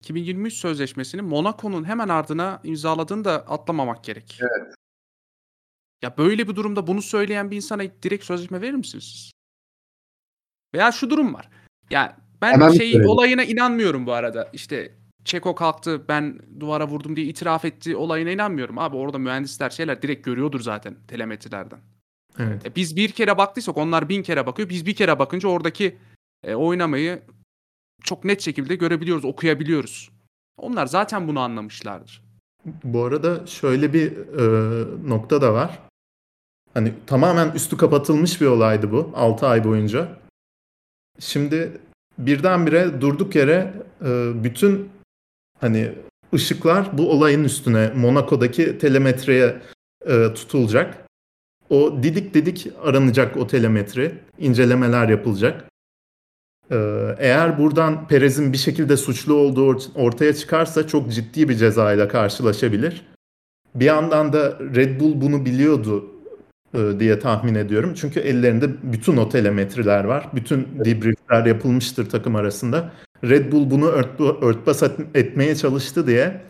2023 sözleşmesini Monaco'nun hemen ardına imzaladığını da atlamamak gerek. Evet. Ya böyle bir durumda bunu söyleyen bir insana direkt sözleşme verir misiniz siz? Veya şu durum var. Ya ben Hemen şey olayına inanmıyorum bu arada. İşte Çeko kalktı ben duvara vurdum diye itiraf etti olayına inanmıyorum. Abi orada mühendisler şeyler direkt görüyordur zaten telemetrilerden. evet. E, biz bir kere baktıysak onlar bin kere bakıyor. Biz bir kere bakınca oradaki e, oynamayı çok net şekilde görebiliyoruz, okuyabiliyoruz. Onlar zaten bunu anlamışlardır. Bu arada şöyle bir e, nokta da var. Hani tamamen üstü kapatılmış bir olaydı bu 6 ay boyunca. Şimdi birdenbire durduk yere e, bütün hani ışıklar bu olayın üstüne Monaco'daki telemetreye e, tutulacak. O didik didik aranacak o telemetri, incelemeler yapılacak. E, eğer buradan Perez'in bir şekilde suçlu olduğu ort- ortaya çıkarsa çok ciddi bir cezayla karşılaşabilir. Bir yandan da Red Bull bunu biliyordu e, diye tahmin ediyorum. Çünkü ellerinde bütün o telemetriler var. Bütün debriefler yapılmıştır takım arasında. Red Bull bunu ört, örtbas et- etmeye çalıştı diye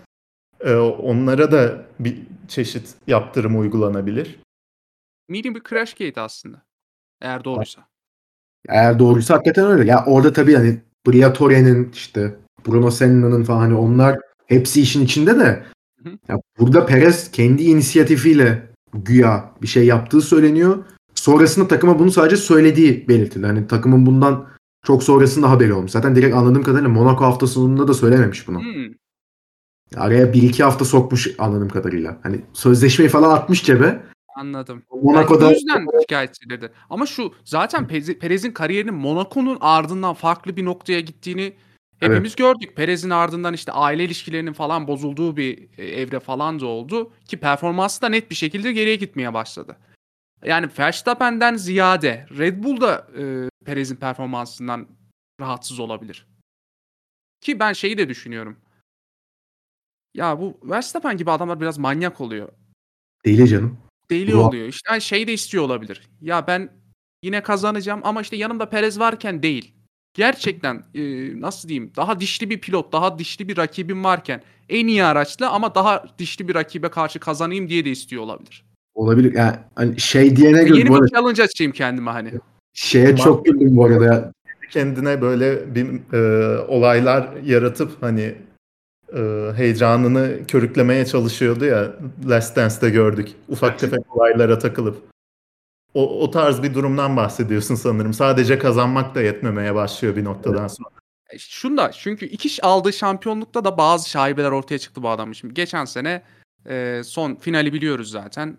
e, onlara da bir çeşit yaptırım uygulanabilir. Mini bir crash gate aslında. Eğer doğruysa. Eğer doğruysa hakikaten öyle. Ya orada tabii hani Briatore'nin işte Bruno Senna'nın falan hani onlar hepsi işin içinde de Hı hı. ya burada Perez kendi inisiyatifiyle güya bir şey yaptığı söyleniyor. Sonrasında takıma bunu sadece söylediği belirtildi. Hani takımın bundan çok sonrasında haberi olmuş. Zaten direkt anladığım kadarıyla Monaco hafta sonunda da söylememiş bunu. Hmm. Araya bir iki hafta sokmuş anladığım kadarıyla. Hani sözleşmeyi falan atmış cebe. Anladım. Monaco'da Belki bu yüzden şikayetçilerdi. Ama şu zaten Perez- Perez'in kariyerinin Monaco'nun ardından farklı bir noktaya gittiğini hepimiz gördük. Perez'in ardından işte aile ilişkilerinin falan bozulduğu bir e, evre falan da oldu ki performansı da net bir şekilde geriye gitmeye başladı. Yani Verstappen'den ziyade Red Bull da e, Perez'in performansından rahatsız olabilir. Ki ben şeyi de düşünüyorum. Ya bu Verstappen gibi adamlar biraz manyak oluyor. değil canım. Deli Bu- oluyor. İşte hani şey de istiyor olabilir. Ya ben yine kazanacağım ama işte yanımda Perez varken değil. Gerçekten e, nasıl diyeyim daha dişli bir pilot, daha dişli bir rakibim varken en iyi araçla ama daha dişli bir rakibe karşı kazanayım diye de istiyor olabilir. Olabilir. Yani hani şey diyene Yeni göre arada bir challenge açayım kendime hani. Şeye çok güldüm bu arada. ya. kendine böyle bir e, olaylar yaratıp hani e, heyecanını körüklemeye çalışıyordu ya Last Dance'de gördük. Ufak tefek olaylara takılıp. O, o tarz bir durumdan bahsediyorsun sanırım. Sadece kazanmak da yetmemeye başlıyor bir noktadan sonra. E, Şunda çünkü iki aldığı şampiyonlukta da bazı şaibeler ortaya çıktı bu adamın. Şimdi geçen sene e, son finali biliyoruz zaten.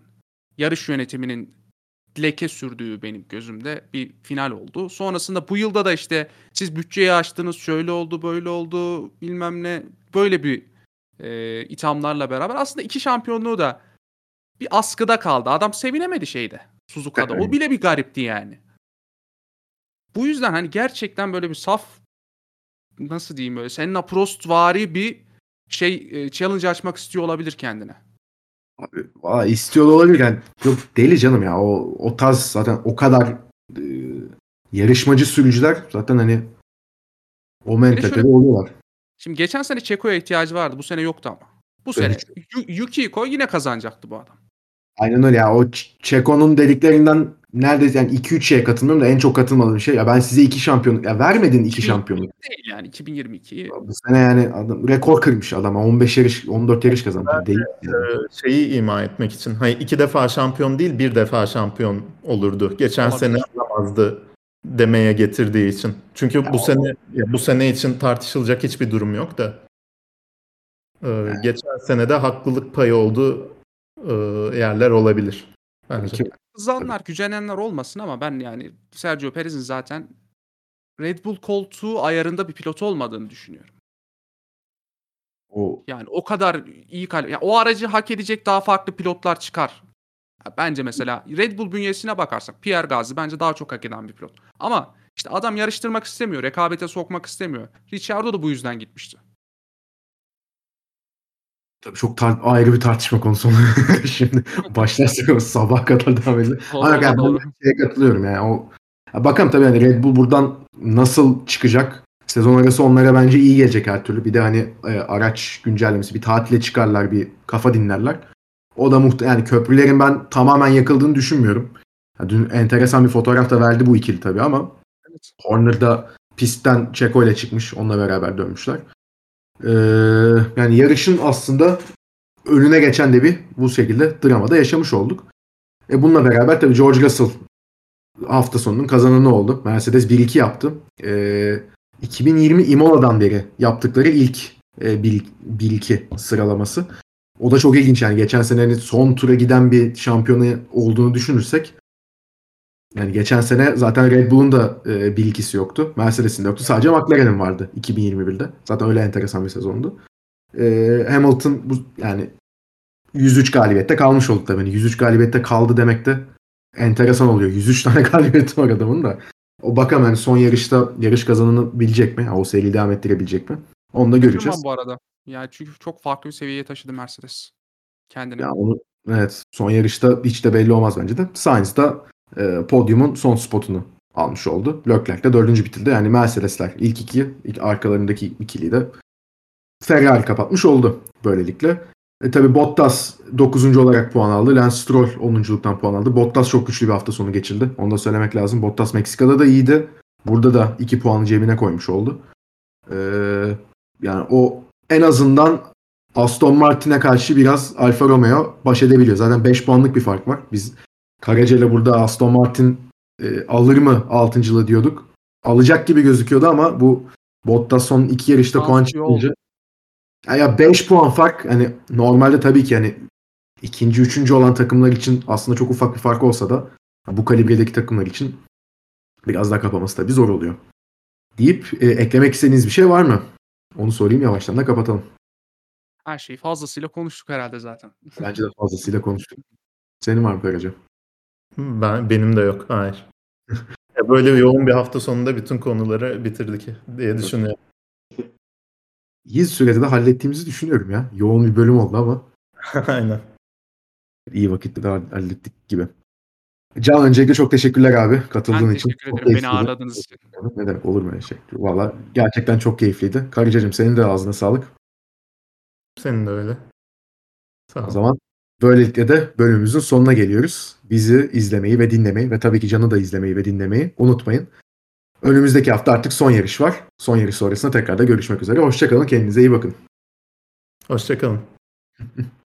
Yarış yönetiminin leke sürdüğü benim gözümde bir final oldu. Sonrasında bu yılda da işte siz bütçeyi açtınız şöyle oldu böyle oldu bilmem ne böyle bir e, ithamlarla beraber aslında iki şampiyonluğu da bir askıda kaldı. Adam sevinemedi şeyde Suzuka'da. O bile bir garipti yani. Bu yüzden hani gerçekten böyle bir saf nasıl diyeyim böyle Senna Prost vari bir şey e, challenge açmak istiyor olabilir kendine. Abi, Valla istiyor da olabilir. Yani yok deli canım ya. O, o tarz zaten o kadar e, yarışmacı sürücüler zaten hani o mentalitede oluyorlar. Şimdi geçen sene Çeko'ya ihtiyacı vardı. Bu sene yoktu ama. Bu sene Evet. Yu- Yuki'yi koy yine kazanacaktı bu adam. Aynen öyle ya. O Çeko'nun dediklerinden neredeyse yani 2-3 şeye katılmıyorum da en çok katılmadığım şey ya ben size iki şampiyonluk ya vermedin iki şampiyonluk. Değil yani 2022'yi. Bu sene yani adam rekor kırmış adam. 15 yarış 14 yarış kazandı. Değil. yani. E, şeyi ima etmek için. Hayır iki defa şampiyon değil bir defa şampiyon olurdu. Geçen Olabilir. sene olamazdı demeye getirdiği için. Çünkü Ya bu o- sene ya bu sene için tartışılacak hiçbir durum yok da. E, geçen sene de haklılık payı olduğu e, yerler olabilir. Bence. Kızanlar, gücenenler olmasın ama ben yani Sergio Perez'in zaten Red Bull koltuğu ayarında bir pilot olmadığını düşünüyorum. o Yani o kadar iyi kal ya o aracı hak edecek daha farklı pilotlar çıkar. Bence mesela Red Bull bünyesine bakarsak Pierre Gasly bence daha çok hak eden bir pilot. Ama işte adam yarıştırmak istemiyor, rekabete sokmak istemiyor. Ricciardo da bu yüzden gitmişti. Tabii çok tar- ayrı bir tartışma konusu. Şimdi başlarsak sabah kadar devam edelim. Ama yani ben şeye katılıyorum yani o bakalım tabii hani Red Bull buradan nasıl çıkacak? Sezon arası onlara bence iyi gelecek her türlü. Bir de hani e, araç güncellemesi, bir tatile çıkarlar, bir kafa dinlerler. O da muhte yani köprülerin ben tamamen yakıldığını düşünmüyorum. Ya dün enteresan bir fotoğraf da verdi bu ikili tabii ama Evet. Horner'da pistten Çeko ile çıkmış. Onunla beraber dönmüşler. Ee, yani yarışın aslında önüne geçen de bir bu şekilde dramada yaşamış olduk. E bununla beraber tabii George Russell hafta sonunun kazananı oldu. Mercedes 1-2 yaptı. Ee, 2020 Imola'dan beri yaptıkları ilk e, 1-2 sıralaması. O da çok ilginç yani. Geçen sene hani son tura giden bir şampiyonu olduğunu düşünürsek yani geçen sene zaten Red Bull'un da e, 1-2'si yoktu. Mercedes'in de yoktu. Sadece McLaren'in vardı 2021'de. Zaten öyle enteresan bir sezondu. E, Hamilton bu yani 103 galibiyette kalmış oldu tabii. Yani 103 galibiyette kaldı demek de enteresan oluyor. 103 tane galibiyeti var adamın da. O bakalım yani son yarışta yarış kazanını bilecek mi? Yani o seriyi devam ettirebilecek mi? Onu da göreceğiz. Bu arada. Yani çünkü çok farklı bir seviyeye taşıdı Mercedes. Kendini. Ya onu evet son yarışta hiç de belli olmaz bence de. Sainz da e, podyumun son spotunu almış oldu. Leclerc de dördüncü bitirdi. Yani Mercedesler ilk iki, ilk arkalarındaki ikiliyi de Ferrari kapatmış oldu böylelikle. E tabi Bottas 9. olarak puan aldı. Lance Stroll 10.luktan puan aldı. Bottas çok güçlü bir hafta sonu geçirdi. Onu da söylemek lazım. Bottas Meksika'da da iyiydi. Burada da 2 puanı cebine koymuş oldu. Ee, yani o en azından Aston Martin'e karşı biraz Alfa Romeo baş edebiliyor. Zaten 5 puanlık bir fark var. Biz Karaca ile burada Aston Martin e, alır mı 6.lığı diyorduk. Alacak gibi gözüküyordu ama bu Bottas son iki yarışta puan çıkınca Ya 5 puan fark hani normalde tabii ki hani ikinci, üçüncü olan takımlar için aslında çok ufak bir fark olsa da bu kalibredeki takımlar için biraz daha kapaması tabii zor oluyor. Deyip e, eklemek istediğiniz bir şey var mı? Onu sorayım yavaştan da kapatalım. Her şeyi fazlasıyla konuştuk herhalde zaten. Bence de fazlasıyla konuştuk. Senin var mı Karaca? Ben, benim de yok. Hayır. Böyle yoğun bir hafta sonunda bütün konuları bitirdik diye düşünüyorum. İyi sürede de hallettiğimizi düşünüyorum ya. Yoğun bir bölüm oldu ama Aynen. iyi vakitte de hallettik gibi. Can öncelikle çok teşekkürler abi katıldığın Ben için. teşekkür Çok ederim beni ağırladığınız için. Ne demek olur mu öyle şey? Valla gerçekten çok keyifliydi. Karıcacığım senin de ağzına sağlık. Senin de öyle. Sağ O ol. zaman böylelikle de bölümümüzün sonuna geliyoruz. Bizi izlemeyi ve dinlemeyi ve tabii ki Can'ı da izlemeyi ve dinlemeyi unutmayın. Önümüzdeki hafta artık son yarış var. Son yarış sonrasında tekrar da görüşmek üzere. Hoşçakalın. Kendinize iyi bakın. Hoşçakalın.